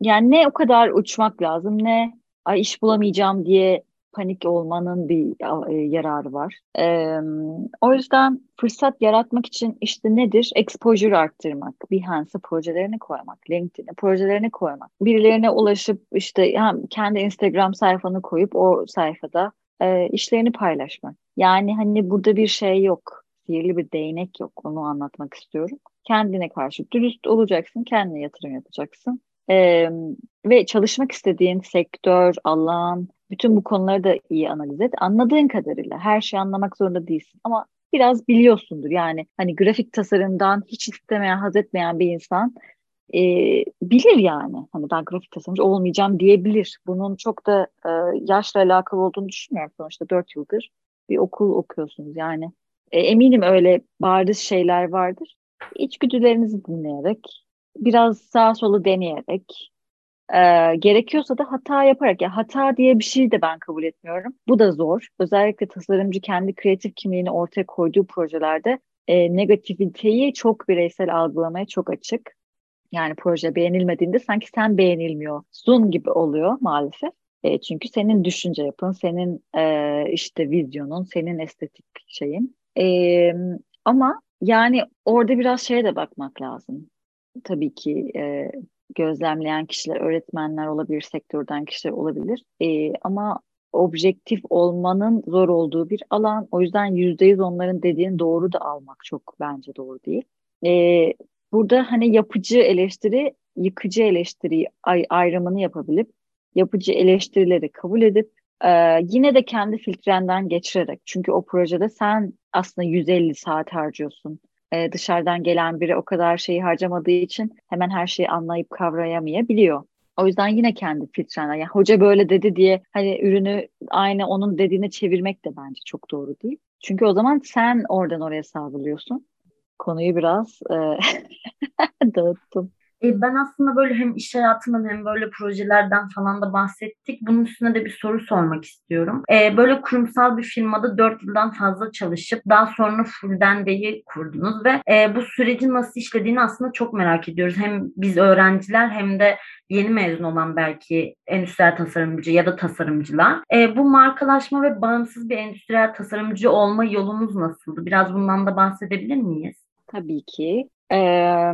yani ne o kadar uçmak lazım ne ay iş bulamayacağım diye panik olmanın bir e, yararı var. E, o yüzden fırsat yaratmak için işte nedir? Exposure arttırmak, Behance projelerini koymak, LinkedIn'e projelerini koymak. Birilerine ulaşıp işte hem kendi Instagram sayfanı koyup o sayfada e, işlerini paylaşmak. Yani hani burada bir şey yok. sihirli bir değnek yok. Onu anlatmak istiyorum. Kendine karşı dürüst olacaksın, kendine yatırım yapacaksın. Ee, ve çalışmak istediğin sektör, alan, bütün bu konuları da iyi analiz et. Anladığın kadarıyla her şeyi anlamak zorunda değilsin ama biraz biliyorsundur. Yani hani grafik tasarımdan hiç istemeyen, haz etmeyen bir insan e, bilir yani. Hani ben grafik tasarımcı olmayacağım diyebilir. Bunun çok da e, yaşla alakalı olduğunu düşünmüyorum. Sonuçta dört yıldır bir okul okuyorsunuz yani. E, eminim öyle bariz şeyler vardır. İçgüdülerinizi dinleyerek, biraz sağ solu deneyerek, e, gerekiyorsa da hata yaparak. Ya hata diye bir şey de ben kabul etmiyorum. Bu da zor. Özellikle tasarımcı kendi kreatif kimliğini ortaya koyduğu projelerde e, negativiteyi çok bireysel algılamaya çok açık. Yani proje beğenilmediğinde sanki sen beğenilmiyorsun gibi oluyor maalesef. E, çünkü senin düşünce yapın, senin e, işte vizyonun, senin estetik şeyin. E, ama yani orada biraz şeye de bakmak lazım. Tabii ki e, gözlemleyen kişiler, öğretmenler olabilir, sektörden kişiler olabilir. E, ama objektif olmanın zor olduğu bir alan. O yüzden yüzde yüz onların dediğini doğru da almak çok bence doğru değil. E, burada hani yapıcı eleştiri, yıkıcı eleştiri ay ayrımını yapabilip yapıcı eleştirileri kabul edip e, yine de kendi filtrenden geçirerek çünkü o projede sen aslında 150 saat harcıyorsun. E, dışarıdan gelen biri o kadar şeyi harcamadığı için hemen her şeyi anlayıp kavrayamayabiliyor. O yüzden yine kendi filtrenden. Yani hoca böyle dedi diye hani ürünü aynı onun dediğine çevirmek de bence çok doğru değil. Çünkü o zaman sen oradan oraya savruluyorsun. Konuyu biraz e, *laughs* dağıttım. E, ben aslında böyle hem iş hayatından hem böyle projelerden falan da bahsettik. Bunun üstüne de bir soru sormak istiyorum. E, böyle kurumsal bir firmada 4 yıldan fazla çalışıp daha sonra Fuldende'yi kurdunuz ve e, bu sürecin nasıl işlediğini aslında çok merak ediyoruz. Hem biz öğrenciler hem de yeni mezun olan belki endüstriyel tasarımcı ya da tasarımcılar. E, bu markalaşma ve bağımsız bir endüstriyel tasarımcı olma yolunuz nasıldı? Biraz bundan da bahsedebilir miyiz? Tabii ki. Ee,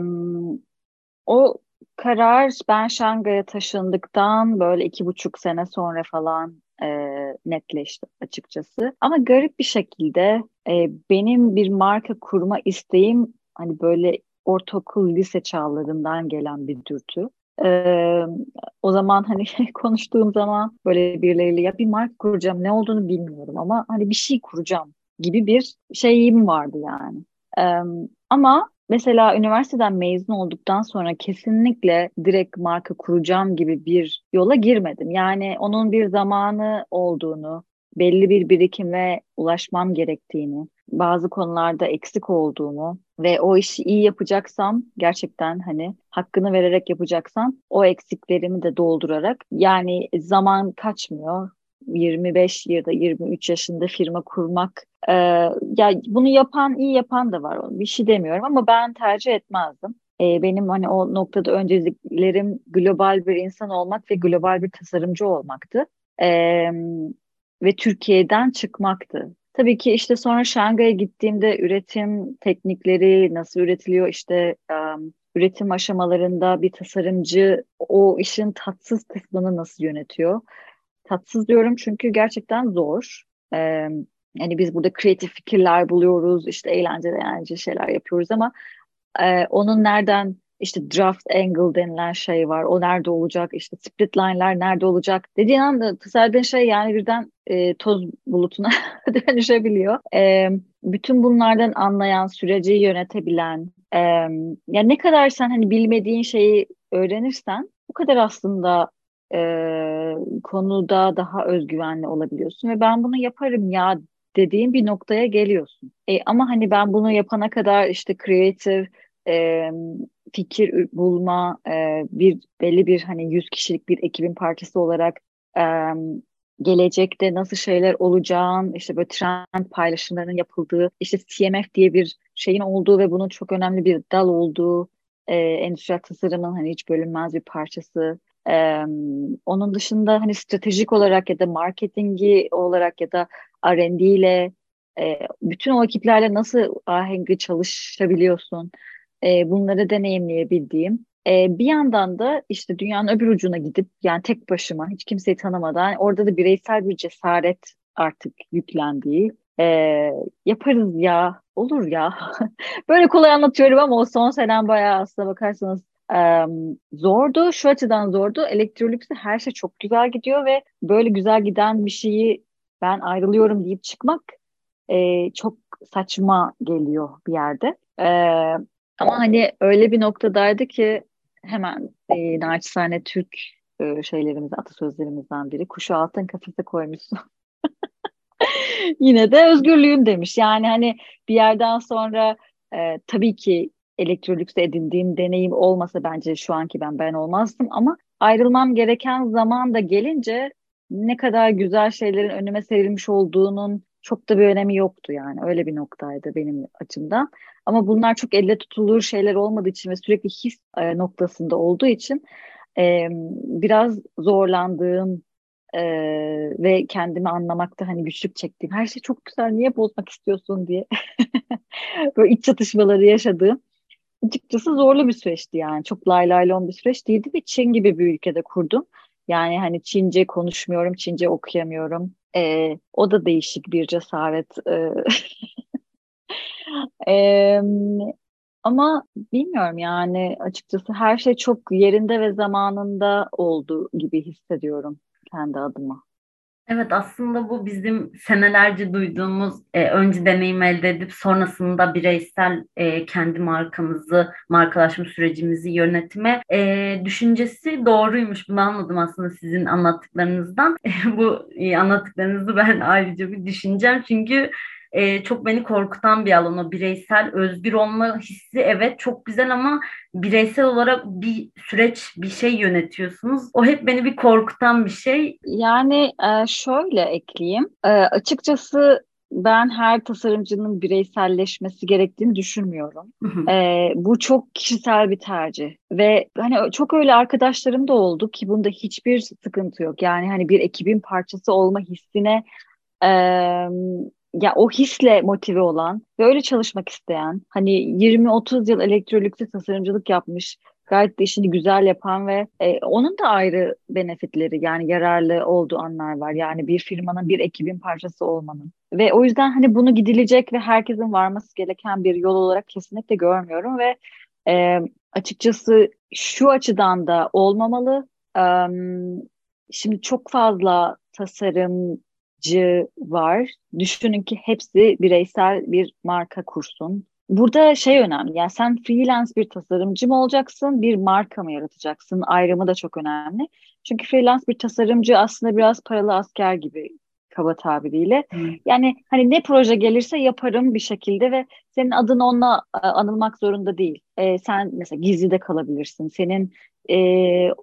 o karar ben Şangay'a taşındıktan böyle iki buçuk sene sonra falan e, netleşti açıkçası. Ama garip bir şekilde e, benim bir marka kurma isteğim hani böyle ortaokul lise çağlarından gelen bir dürtü. Ee, o zaman hani *laughs* konuştuğum zaman böyle birileriyle ya bir marka kuracağım ne olduğunu bilmiyorum ama hani bir şey kuracağım gibi bir şeyim vardı yani. Ee, ama Mesela üniversiteden mezun olduktan sonra kesinlikle direkt marka kuracağım gibi bir yola girmedim. Yani onun bir zamanı olduğunu, belli bir birikime ulaşmam gerektiğini, bazı konularda eksik olduğumu ve o işi iyi yapacaksam gerçekten hani hakkını vererek yapacaksam o eksiklerimi de doldurarak yani zaman kaçmıyor. 25 ya da 23 yaşında firma kurmak e, ya bunu yapan iyi yapan da var bir şey demiyorum ama ben tercih etmezdim. E, benim hani o noktada önceliklerim global bir insan olmak ve global bir tasarımcı olmaktı. E, ve Türkiye'den çıkmaktı. Tabii ki işte sonra Şangay'a gittiğimde üretim teknikleri nasıl üretiliyor işte um, üretim aşamalarında bir tasarımcı o işin tatsız kısmını nasıl yönetiyor? Tatsız diyorum çünkü gerçekten zor. Ee, yani biz burada kreatif fikirler buluyoruz, işte eğlenceli eğlenceli şeyler yapıyoruz ama e, onun nereden işte draft angle denilen şey var. O nerede olacak? İşte split line'ler nerede olacak? Dediğin anda tasarladığın şey yani birden e, toz bulutuna *laughs* dönüşebiliyor. E, bütün bunlardan anlayan, süreci yönetebilen, e, yani ne kadar sen hani bilmediğin şeyi öğrenirsen o kadar aslında e, konuda daha özgüvenli olabiliyorsun ve ben bunu yaparım ya dediğin bir noktaya geliyorsun. E, ama hani ben bunu yapana kadar işte creative e, fikir bulma e, bir belli bir hani 100 kişilik bir ekibin parçası olarak e, gelecekte nasıl şeyler olacağın işte böyle trend paylaşımlarının yapıldığı işte CMF diye bir şeyin olduğu ve bunun çok önemli bir dal olduğu e, endüstriyel tasarımın hani hiç bölünmez bir parçası ee, onun dışında hani stratejik olarak ya da marketingi olarak ya da R&D ile e, bütün o ekiplerle nasıl ahengi çalışabiliyorsun? E, bunları deneyimleyebildiğim. E, bir yandan da işte dünyanın öbür ucuna gidip yani tek başıma hiç kimseyi tanımadan orada da bireysel bir cesaret artık yüklendiği e, yaparız ya, olur ya. *laughs* Böyle kolay anlatıyorum ama o son senem bayağı aslına bakarsanız e, zordu. Şu açıdan zordu. Elektrolüks'te her şey çok güzel gidiyor ve böyle güzel giden bir şeyi ben ayrılıyorum deyip çıkmak e, çok saçma geliyor bir yerde. E, ama hani öyle bir noktadaydı ki hemen e, naçizane Türk e, şeylerimiz, atasözlerimizden biri. Kuşu altın kafese koymuşsun. *laughs* Yine de özgürlüğün demiş. Yani hani bir yerden sonra e, tabii ki elektrolükse edindiğim deneyim olmasa bence şu anki ben ben olmazdım. Ama ayrılmam gereken zaman da gelince ne kadar güzel şeylerin önüme serilmiş olduğunun çok da bir önemi yoktu yani. Öyle bir noktaydı benim açımdan. Ama bunlar çok elle tutulur şeyler olmadığı için ve sürekli his e, noktasında olduğu için e, biraz zorlandığım e, ve kendimi anlamakta hani güçlük çektiğim her şey çok güzel niye bozmak istiyorsun? diye *laughs* böyle iç çatışmaları yaşadığım açıkçası zorlu bir süreçti yani çok lay lay lon bir süreç değildi ve Çin gibi bir ülkede kurdum. Yani hani Çince konuşmuyorum, Çince okuyamıyorum. E, o da değişik bir cesaret. E, *laughs* e, ama bilmiyorum yani açıkçası her şey çok yerinde ve zamanında oldu gibi hissediyorum kendi adıma. Evet aslında bu bizim senelerce duyduğumuz e, önce deneyim elde edip sonrasında bireysel e, kendi markamızı, markalaşma sürecimizi yönetme e, düşüncesi doğruymuş. Bunu anladım aslında sizin anlattıklarınızdan. *laughs* bu e, anlattıklarınızı ben ayrıca bir düşüneceğim çünkü e, çok beni korkutan bir alan o bireysel özgür olma hissi evet çok güzel ama bireysel olarak bir süreç bir şey yönetiyorsunuz. O hep beni bir korkutan bir şey. Yani e, şöyle ekleyeyim. E, açıkçası ben her tasarımcının bireyselleşmesi gerektiğini düşünmüyorum. ee, bu çok kişisel bir tercih ve hani çok öyle arkadaşlarım da oldu ki bunda hiçbir sıkıntı yok. Yani hani bir ekibin parçası olma hissine e, ya o hisle motive olan ve öyle çalışmak isteyen hani 20-30 yıl elektrolükte tasarımcılık yapmış gayet de işini güzel yapan ve e, onun da ayrı benefitleri yani yararlı olduğu anlar var. Yani bir firmanın bir ekibin parçası olmanın. Ve o yüzden hani bunu gidilecek ve herkesin varması gereken bir yol olarak kesinlikle görmüyorum ve e, açıkçası şu açıdan da olmamalı. E, şimdi çok fazla tasarım var. Düşünün ki hepsi bireysel bir marka kursun. Burada şey önemli. Yani sen freelance bir tasarımcı mı olacaksın, bir marka mı yaratacaksın? Ayrımı da çok önemli. Çünkü freelance bir tasarımcı aslında biraz paralı asker gibi kaba tabiriyle. Hmm. Yani hani ne proje gelirse yaparım bir şekilde ve senin adın onunla e, anılmak zorunda değil. Ee, sen mesela gizli de kalabilirsin. Senin e,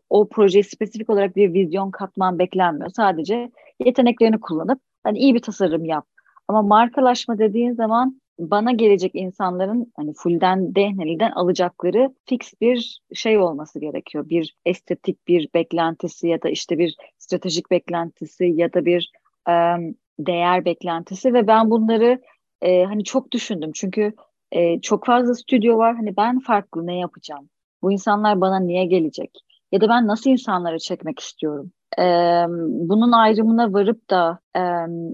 o projeye spesifik olarak bir vizyon katman beklenmiyor. Sadece yeteneklerini kullanıp hani iyi bir tasarım yap. Ama markalaşma dediğin zaman bana gelecek insanların hani fullden dehneliden alacakları fix bir şey olması gerekiyor. Bir estetik bir beklentisi ya da işte bir stratejik beklentisi ya da bir e, değer beklentisi ve ben bunları e, hani çok düşündüm. Çünkü e, çok fazla stüdyo var. Hani ben farklı ne yapacağım? Bu insanlar bana niye gelecek? Ya da ben nasıl insanları çekmek istiyorum? Ee, bunun ayrımına varıp da e,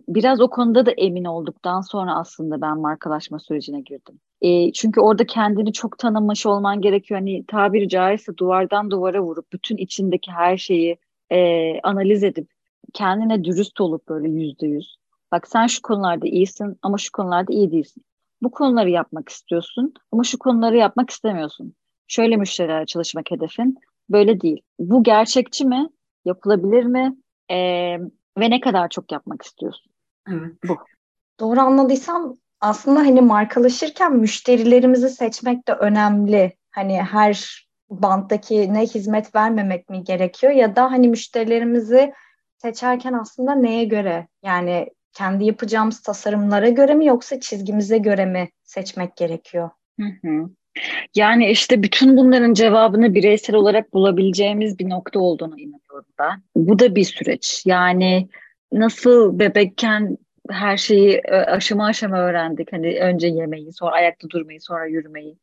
biraz o konuda da emin olduktan sonra aslında ben markalaşma sürecine girdim. E, çünkü orada kendini çok tanımış olman gerekiyor. Hani tabiri caizse duvardan duvara vurup bütün içindeki her şeyi e, analiz edip kendine dürüst olup böyle yüzde yüz. Bak sen şu konularda iyisin ama şu konularda iyi değilsin. Bu konuları yapmak istiyorsun ama şu konuları yapmak istemiyorsun şöyle müşterilerle çalışmak hedefin. Böyle değil. Bu gerçekçi mi? Yapılabilir mi? Ee, ve ne kadar çok yapmak istiyorsun? Evet. Bu. Doğru anladıysam aslında hani markalaşırken müşterilerimizi seçmek de önemli. Hani her banttaki ne hizmet vermemek mi gerekiyor ya da hani müşterilerimizi seçerken aslında neye göre yani kendi yapacağımız tasarımlara göre mi yoksa çizgimize göre mi seçmek gerekiyor? Hı hı. Yani işte bütün bunların cevabını bireysel olarak bulabileceğimiz bir nokta olduğunu inanıyorum ben. Bu da bir süreç. Yani nasıl bebekken her şeyi e, aşama aşama öğrendik. Hani önce yemeği, sonra ayakta durmayı, sonra yürümeyi.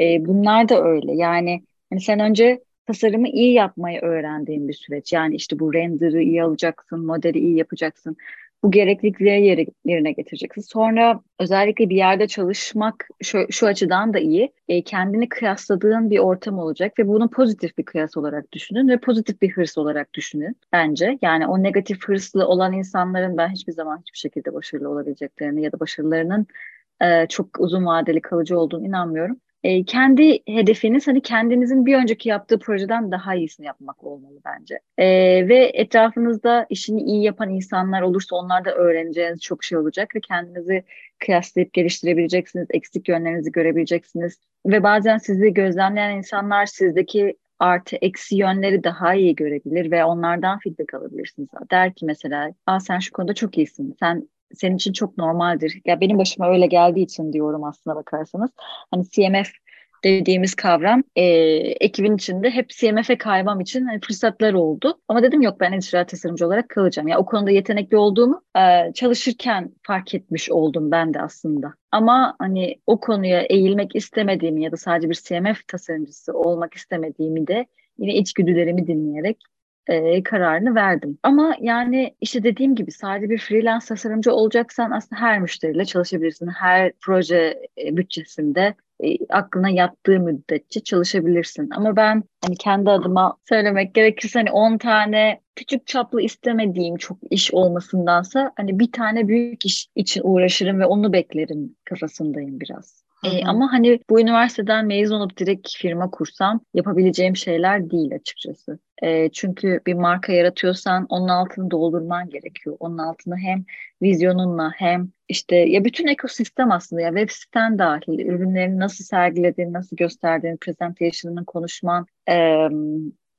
E, bunlar da öyle. Yani hani sen önce tasarımı iyi yapmayı öğrendiğin bir süreç. Yani işte bu render'ı iyi alacaksın, modeli iyi yapacaksın. bu gereklilikleri yerine getireceksin. Sonra özellikle bir yerde çalışmak şu, şu açıdan da iyi. E, kendini kıyasladığın bir ortam olacak ve bunu pozitif bir kıyas olarak düşünün ve pozitif bir hırs olarak düşünün bence. Yani o negatif hırslı olan insanların ben hiçbir zaman hiçbir şekilde başarılı olabileceklerini ya da başarılarının e, çok uzun vadeli kalıcı olduğunu inanmıyorum e, kendi hedefiniz hani kendinizin bir önceki yaptığı projeden daha iyisini yapmak olmalı bence. E, ve etrafınızda işini iyi yapan insanlar olursa onlarda öğreneceğiniz çok şey olacak ve kendinizi kıyaslayıp geliştirebileceksiniz, eksik yönlerinizi görebileceksiniz ve bazen sizi gözlemleyen insanlar sizdeki artı eksi yönleri daha iyi görebilir ve onlardan feedback alabilirsiniz. Der ki mesela, Aa, sen şu konuda çok iyisin, sen senin için çok normaldir. Ya benim başıma öyle geldiği için diyorum aslına bakarsanız. Hani CMF dediğimiz kavram e, ekibin içinde hep CMF'e kaymam için hani fırsatlar oldu. Ama dedim yok ben endüstriyel tasarımcı olarak kalacağım. Ya o konuda yetenekli olduğumu e, çalışırken fark etmiş oldum ben de aslında. Ama hani o konuya eğilmek istemediğimi ya da sadece bir CMF tasarımcısı olmak istemediğimi de yine içgüdülerimi dinleyerek e, kararını verdim. Ama yani işte dediğim gibi sadece bir freelance tasarımcı olacaksan aslında her müşteriyle çalışabilirsin. Her proje e, bütçesinde e, aklına yattığı müddetçe çalışabilirsin. Ama ben hani kendi adıma söylemek gerekirse hani 10 tane küçük çaplı istemediğim çok iş olmasındansa hani bir tane büyük iş için uğraşırım ve onu beklerim kafasındayım biraz. E, ama hani bu üniversiteden mezun olup direkt firma kursam yapabileceğim şeyler değil açıkçası. E, çünkü bir marka yaratıyorsan onun altını doldurman gerekiyor. Onun altını hem vizyonunla hem işte ya bütün ekosistem aslında ya web siten dahil ürünlerini nasıl sergilediğin, nasıl gösterdiğin, presentation'ını konuşman e,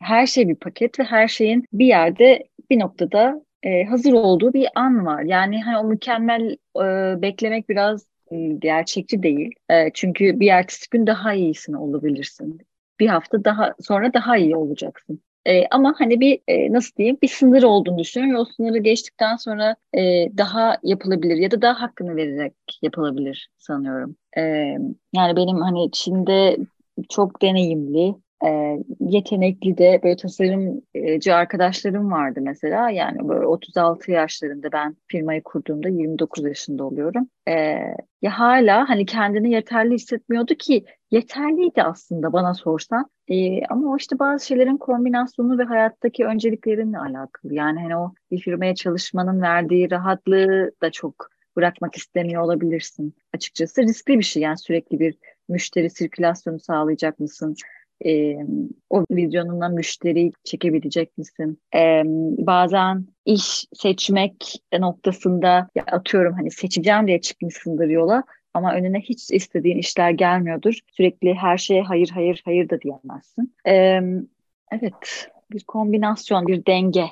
her şey bir paket ve her şeyin bir yerde bir noktada e, hazır olduğu bir an var. Yani hani o mükemmel e, beklemek biraz gerçekçi değil. E, çünkü bir ertesi gün daha iyisini olabilirsin. Bir hafta daha sonra daha iyi olacaksın. E, ama hani bir e, nasıl diyeyim bir sınır olduğunu düşünüyorum o sınırı geçtikten sonra e, daha yapılabilir ya da daha hakkını vererek yapılabilir sanıyorum. E, yani benim hani Çin'de çok deneyimli e, yetenekli de böyle tasarımcı arkadaşlarım vardı mesela. Yani böyle 36 yaşlarında ben firmayı kurduğumda 29 yaşında oluyorum. E, ya hala hani kendini yeterli hissetmiyordu ki yeterliydi aslında bana sorsan. E, ama o işte bazı şeylerin kombinasyonu ve hayattaki önceliklerinle alakalı. Yani hani o bir firmaya çalışmanın verdiği rahatlığı da çok bırakmak istemiyor olabilirsin. Açıkçası riskli bir şey yani sürekli bir müşteri sirkülasyonu sağlayacak mısın? E, o vizyonuna müşteri çekebilecek misin? E, bazen iş seçmek noktasında ya atıyorum hani seçeceğim diye çıkmışsındır yola ama önüne hiç istediğin işler gelmiyordur. Sürekli her şeye hayır hayır hayır da diyemezsin. E, evet bir kombinasyon, bir denge.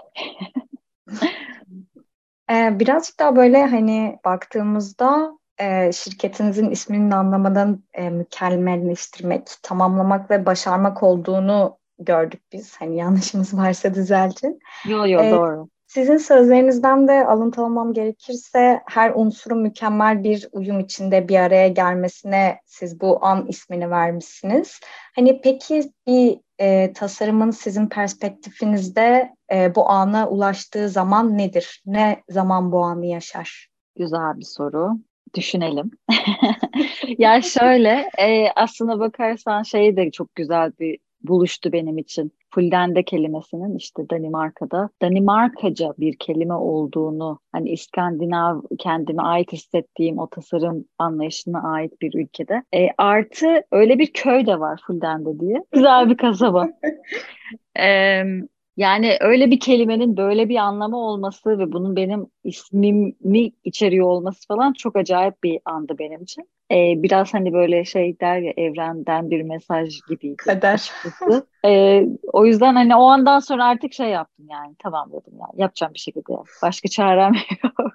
*laughs* Birazcık daha böyle hani baktığımızda e, şirketinizin isminin anlamadan e, mükemmelleştirmek, tamamlamak ve başarmak olduğunu gördük biz. Hani yanlışımız varsa düzeltin. Yok yok e, doğru. Sizin sözlerinizden de alıntılamam gerekirse her unsurun mükemmel bir uyum içinde bir araya gelmesine siz bu an ismini vermişsiniz. Hani peki bir e, tasarımın sizin perspektifinizde e, bu ana ulaştığı zaman nedir? Ne zaman bu anı yaşar? Güzel bir soru düşünelim. *laughs* ya şöyle e, aslına bakarsan şey de çok güzel bir buluştu benim için. Fuldende kelimesinin işte Danimarka'da Danimarkaca bir kelime olduğunu hani İskandinav kendime ait hissettiğim o tasarım anlayışına ait bir ülkede. E, artı öyle bir köy de var Fuldende diye. Güzel bir kasaba. *laughs* e, yani öyle bir kelimenin böyle bir anlamı olması ve bunun benim ismimi içeriyor olması falan çok acayip bir andı benim için. Ee, biraz hani böyle şey der ya evrenden bir mesaj gibi. Kader. Ee, o yüzden hani o andan sonra artık şey yaptım yani tamam dedim yani yapacağım bir şekilde. Başka çarem *laughs* yok.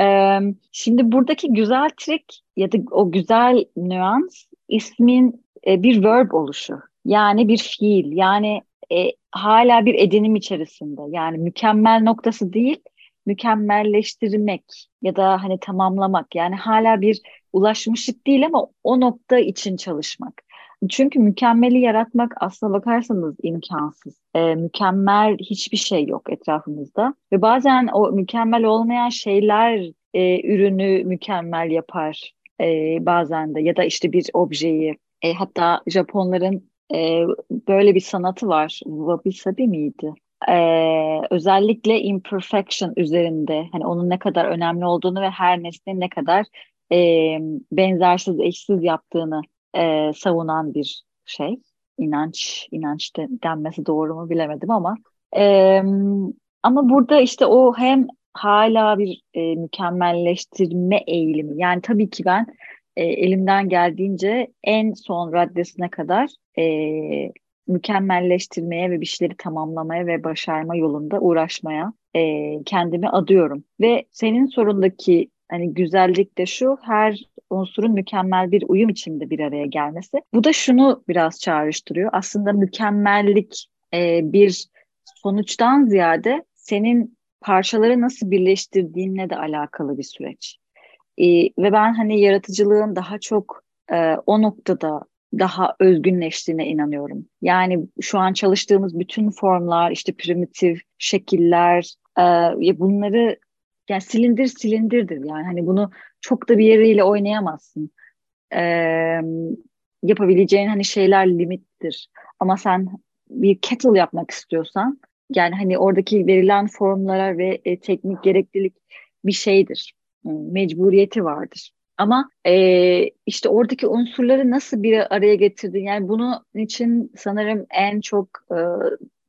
Ee, şimdi buradaki güzel trik ya da o güzel nüans ismin e, bir verb oluşu. Yani bir fiil. Yani e, hala bir edinim içerisinde. Yani mükemmel noktası değil, mükemmelleştirmek ya da hani tamamlamak. Yani hala bir ulaşmışlık değil ama o nokta için çalışmak. Çünkü mükemmeli yaratmak aslına bakarsanız imkansız. E, mükemmel hiçbir şey yok etrafımızda. Ve bazen o mükemmel olmayan şeyler e, ürünü mükemmel yapar e, bazen de. Ya da işte bir objeyi. E, hatta Japonların e, böyle bir sanatı var. Wabi Sabi miydi? Ee, özellikle imperfection üzerinde hani onun ne kadar önemli olduğunu ve her nesnenin ne kadar e, benzersiz, eşsiz yaptığını e, savunan bir şey. İnanç, inanç de, denmesi doğru mu bilemedim ama e, ama burada işte o hem hala bir e, mükemmelleştirme eğilimi. Yani tabii ki ben e, elimden geldiğince en son raddesine kadar e, mükemmelleştirmeye ve bir şeyleri tamamlamaya ve başarma yolunda uğraşmaya e, kendimi adıyorum. Ve senin sorundaki hani güzellik de şu her unsurun mükemmel bir uyum içinde bir araya gelmesi. Bu da şunu biraz çağrıştırıyor. Aslında mükemmellik e, bir sonuçtan ziyade senin parçaları nasıl birleştirdiğinle de alakalı bir süreç. E, ve ben hani yaratıcılığın daha çok e, o noktada daha özgünleştiğine inanıyorum. Yani şu an çalıştığımız bütün formlar, işte primitif şekiller, e, bunları yani silindir silindirdir. Yani hani bunu çok da bir yeriyle oynayamazsın. E, yapabileceğin hani şeyler limittir. Ama sen bir kettle yapmak istiyorsan yani hani oradaki verilen formlara ve e, teknik gereklilik bir şeydir. Mecburiyeti vardır. Ama e, işte oradaki unsurları nasıl bir araya getirdin? Yani bunun için sanırım en çok e,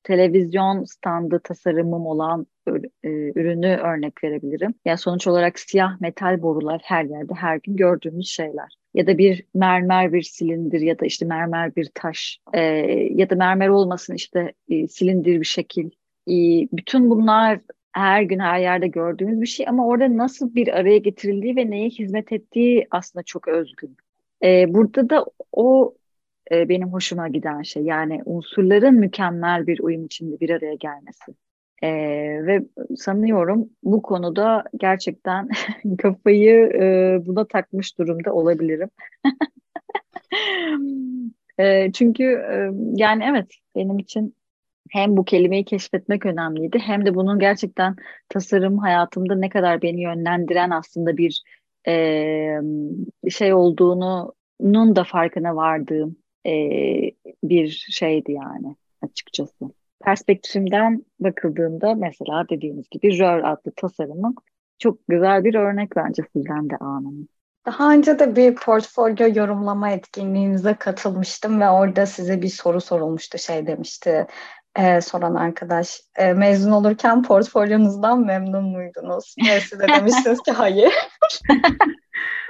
televizyon standı tasarımım olan e, ürünü örnek verebilirim. Yani sonuç olarak siyah metal borular her yerde her gün gördüğümüz şeyler. Ya da bir mermer bir silindir ya da işte mermer bir taş e, ya da mermer olmasın işte e, silindir bir şekil. E, bütün bunlar her gün her yerde gördüğümüz bir şey ama orada nasıl bir araya getirildiği ve neye hizmet ettiği aslında çok özgün. Ee, burada da o e, benim hoşuma giden şey yani unsurların mükemmel bir uyum içinde bir araya gelmesi. Ee, ve sanıyorum bu konuda gerçekten *laughs* kafayı e, buna takmış durumda olabilirim. *laughs* e, çünkü e, yani evet benim için hem bu kelimeyi keşfetmek önemliydi hem de bunun gerçekten tasarım hayatımda ne kadar beni yönlendiren aslında bir e, şey olduğunun da farkına vardığım e, bir şeydi yani açıkçası. Perspektifimden bakıldığında mesela dediğimiz gibi Rör adlı tasarımın çok güzel bir örnek bence sizden de anım. Daha önce de bir portfolyo yorumlama etkinliğinize katılmıştım ve orada size bir soru sorulmuştu. Şey demişti, e, soran arkadaş. E, mezun olurken portfolyonuzdan memnun muydunuz? Siz de demiştiniz ki hayır.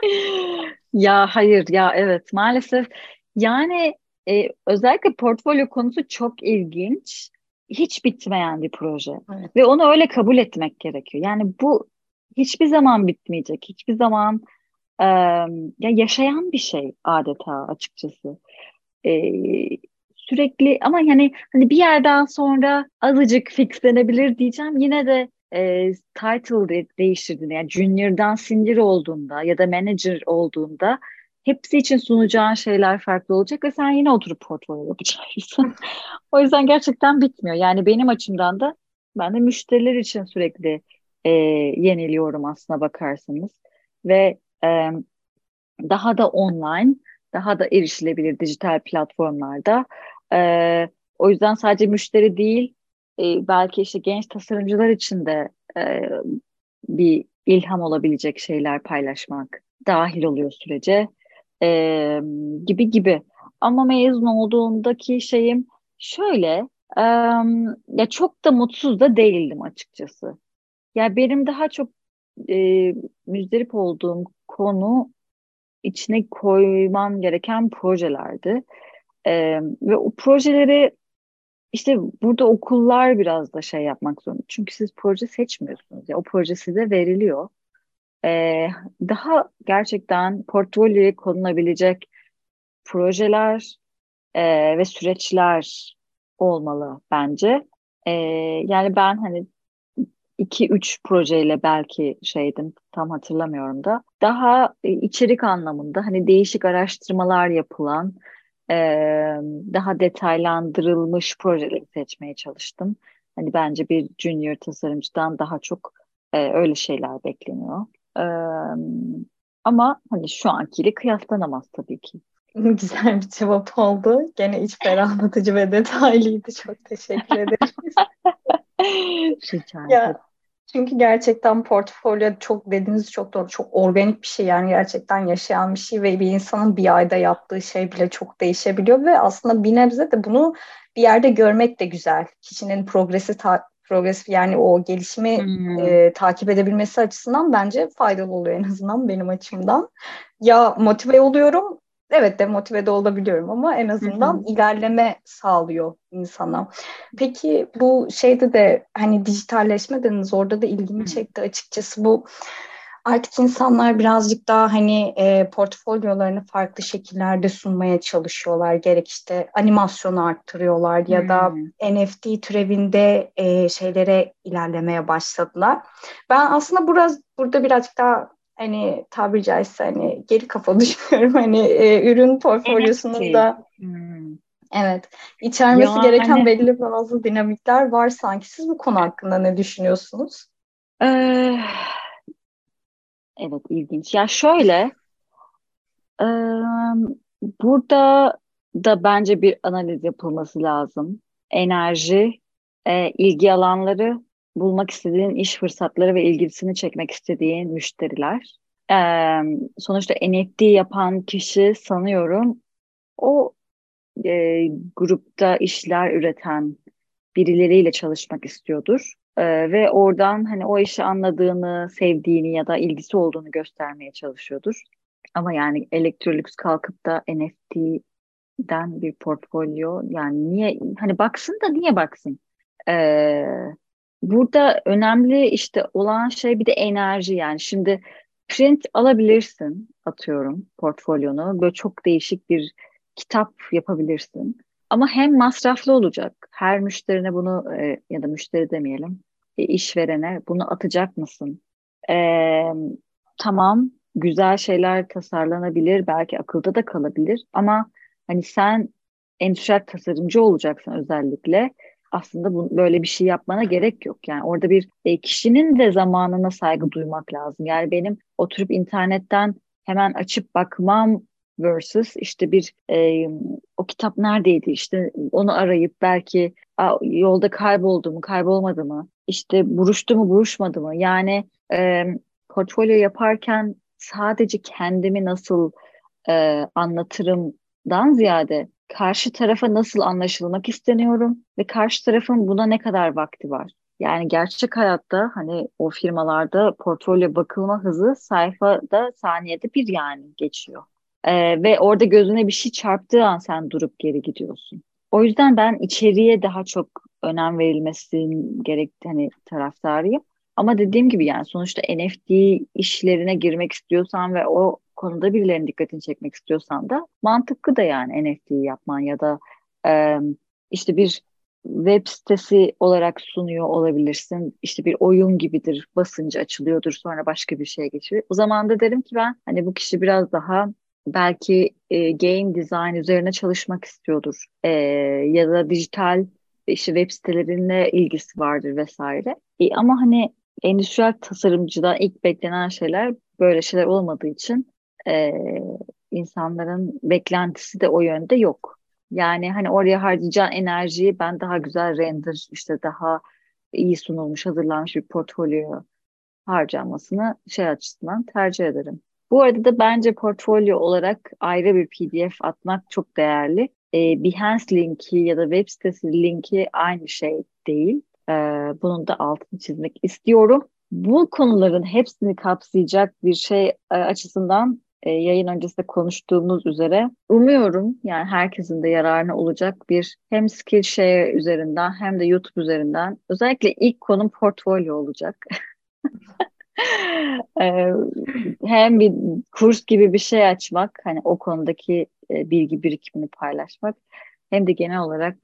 *laughs* ya hayır ya evet maalesef yani e, özellikle portfolyo konusu çok ilginç. Hiç bitmeyen bir proje. Evet. Ve onu öyle kabul etmek gerekiyor. Yani bu hiçbir zaman bitmeyecek. Hiçbir zaman e, ya yaşayan bir şey adeta açıkçası. E, sürekli ama yani hani bir yerden sonra azıcık fixlenebilir diyeceğim. Yine de e, title de, değiştirdiğinde yani junior'dan senior olduğunda ya da manager olduğunda hepsi için sunacağın şeyler farklı olacak ve sen yine oturup portfolyo yapacaksın. *laughs* o yüzden gerçekten bitmiyor. Yani benim açımdan da ben de müşteriler için sürekli e, yeniliyorum aslına bakarsanız ve e, daha da online, daha da erişilebilir dijital platformlarda e, o yüzden sadece müşteri değil, e, belki işte genç tasarımcılar için de e, bir ilham olabilecek şeyler paylaşmak dahil oluyor sürece e, gibi gibi. Ama mezun olduğumdaki şeyim şöyle, e, ya çok da mutsuz da değildim açıkçası. Ya benim daha çok e, müzdarip olduğum konu içine koymam gereken projelerdi. E, ve o projeleri işte burada okullar biraz da şey yapmak zorunda. Çünkü siz proje seçmiyorsunuz. Ya, o proje size veriliyor. E, daha gerçekten portfolyoya konulabilecek projeler e, ve süreçler olmalı bence. E, yani ben hani iki üç projeyle belki şeydim tam hatırlamıyorum da. Daha e, içerik anlamında hani değişik araştırmalar yapılan e, daha detaylandırılmış projeleri seçmeye çalıştım. Hani bence bir junior tasarımcıdan daha çok e, öyle şeyler bekleniyor. E, ama hani şu ankiyle kıyaslanamaz tabii ki. *laughs* Güzel bir cevap oldu. Gene iç ferahlatıcı ve detaylıydı. Çok teşekkür ederim. *laughs* Rica ya, çünkü gerçekten portfolyo çok dediğiniz çok doğru. Çok organik bir şey yani gerçekten yaşayan bir şey ve bir insanın bir ayda yaptığı şey bile çok değişebiliyor ve aslında bir nebze de bunu bir yerde görmek de güzel. Kişinin progresi ta- progres yani o gelişimi hmm. e, takip edebilmesi açısından bence faydalı oluyor en azından benim açımdan. Ya motive oluyorum evet de motive de olabiliyorum ama en azından Hı-hı. ilerleme sağlıyor insana. Peki bu şeyde de hani dijitalleşme dediniz orada da ilgimi Hı-hı. çekti açıkçası bu artık insanlar birazcık daha hani e, portfolyolarını farklı şekillerde sunmaya çalışıyorlar. Gerek işte animasyonu arttırıyorlar ya da hmm. NFT türevinde e, şeylere ilerlemeye başladılar. Ben aslında biraz burada birazcık daha hani tabiri caizse hani geri kafa *laughs* düşünüyorum. Hani e, ürün portfolyosunun da hmm. evet içermesi yani, gereken belli bazı dinamikler var sanki. Siz bu konu hakkında ne düşünüyorsunuz? Ee, evet ilginç. Ya şöyle e, burada da bence bir analiz yapılması lazım. Enerji, e, ilgi alanları bulmak istediğin iş fırsatları ve ilgisini çekmek istediğin müşteriler. Ee, sonuçta NFT yapan kişi sanıyorum o e, grupta işler üreten birileriyle çalışmak istiyordur. Ee, ve oradan hani o işi anladığını, sevdiğini ya da ilgisi olduğunu göstermeye çalışıyordur. Ama yani Electrolux kalkıp da NFT'den bir portfolyo yani niye hani baksın da niye baksın? Ee, Burada önemli işte olan şey bir de enerji yani. Şimdi print alabilirsin atıyorum portfolyonu. Böyle çok değişik bir kitap yapabilirsin. Ama hem masraflı olacak. Her müşterine bunu e, ya da müşteri demeyelim e, işverene bunu atacak mısın? E, tamam güzel şeyler tasarlanabilir belki akılda da kalabilir ama hani sen endüstriyel tasarımcı olacaksın özellikle aslında bu, böyle bir şey yapmana gerek yok. Yani orada bir e, kişinin de zamanına saygı duymak lazım. Yani benim oturup internetten hemen açıp bakmam versus işte bir e, o kitap neredeydi işte onu arayıp belki a, yolda kayboldu mu kaybolmadı mı işte buruştu mu buruşmadı mı yani e, portfolyo yaparken sadece kendimi nasıl e, anlatırımdan ziyade karşı tarafa nasıl anlaşılmak isteniyorum ve karşı tarafın buna ne kadar vakti var. Yani gerçek hayatta hani o firmalarda portfolyo bakılma hızı sayfada saniyede bir yani geçiyor. Ee, ve orada gözüne bir şey çarptığı an sen durup geri gidiyorsun. O yüzden ben içeriye daha çok önem verilmesinin gerektiği hani taraftarıyım. Ama dediğim gibi yani sonuçta NFT işlerine girmek istiyorsan ve o konuda birilerinin dikkatini çekmek istiyorsan da mantıklı da yani NFT yapman ya da e, işte bir web sitesi olarak sunuyor olabilirsin. İşte bir oyun gibidir. Basınca açılıyordur sonra başka bir şeye geçiyor. O zaman da derim ki ben hani bu kişi biraz daha belki e, game design üzerine çalışmak istiyordur. E, ya da dijital işte web sitelerine ilgisi vardır vesaire. E, ama hani endüstriyel tasarımcıdan ilk beklenen şeyler böyle şeyler olmadığı için e, insanların beklentisi de o yönde yok. Yani hani oraya harcayacağın enerjiyi ben daha güzel render işte daha iyi sunulmuş hazırlanmış bir portfolyo harcamasını şey açısından tercih ederim. Bu arada da bence portfolyo olarak ayrı bir PDF atmak çok değerli. Ee, Behance linki ya da web sitesi linki aynı şey değil. Ee, bunun da altını çizmek istiyorum. Bu konuların hepsini kapsayacak bir şey e, açısından e, yayın öncesinde konuştuğumuz üzere umuyorum yani herkesin de yararına olacak bir hem Skillshare üzerinden hem de YouTube üzerinden özellikle ilk konum portfolyo olacak. *laughs* e, hem bir kurs gibi bir şey açmak hani o konudaki e, bilgi birikimini paylaşmak hem de genel olarak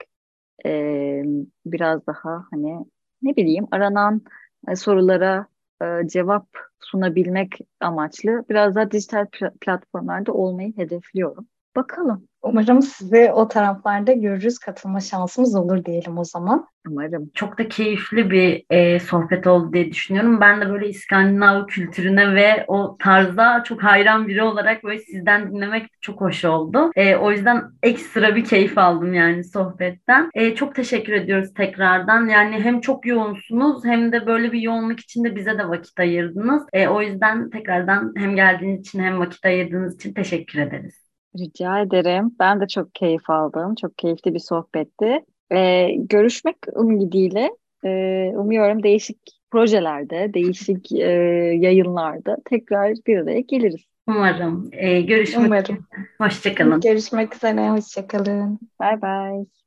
e, biraz daha hani ne bileyim aranan e, sorulara e, cevap sunabilmek amaçlı biraz daha dijital platformlarda olmayı hedefliyorum. Bakalım. Umarım sizi o taraflarda görürüz, katılma şansımız olur diyelim o zaman. Umarım. Çok da keyifli bir e, sohbet oldu diye düşünüyorum. Ben de böyle İskandinav kültürüne ve o tarza çok hayran biri olarak böyle sizden dinlemek çok hoş oldu. E, o yüzden ekstra bir keyif aldım yani sohbetten. E, çok teşekkür ediyoruz tekrardan. Yani hem çok yoğunsunuz hem de böyle bir yoğunluk içinde bize de vakit ayırdınız. E, o yüzden tekrardan hem geldiğiniz için hem vakit ayırdığınız için teşekkür ederiz. Rica ederim. Ben de çok keyif aldım. Çok keyifli bir sohbetti. Ee, görüşmek ümidiyle e, umuyorum değişik projelerde, değişik e, yayınlarda tekrar bir araya geliriz. Umarım. Ee, görüşmek Umarım. Hoşçakalın. Görüşmek üzere. Hoşçakalın. Bye bye.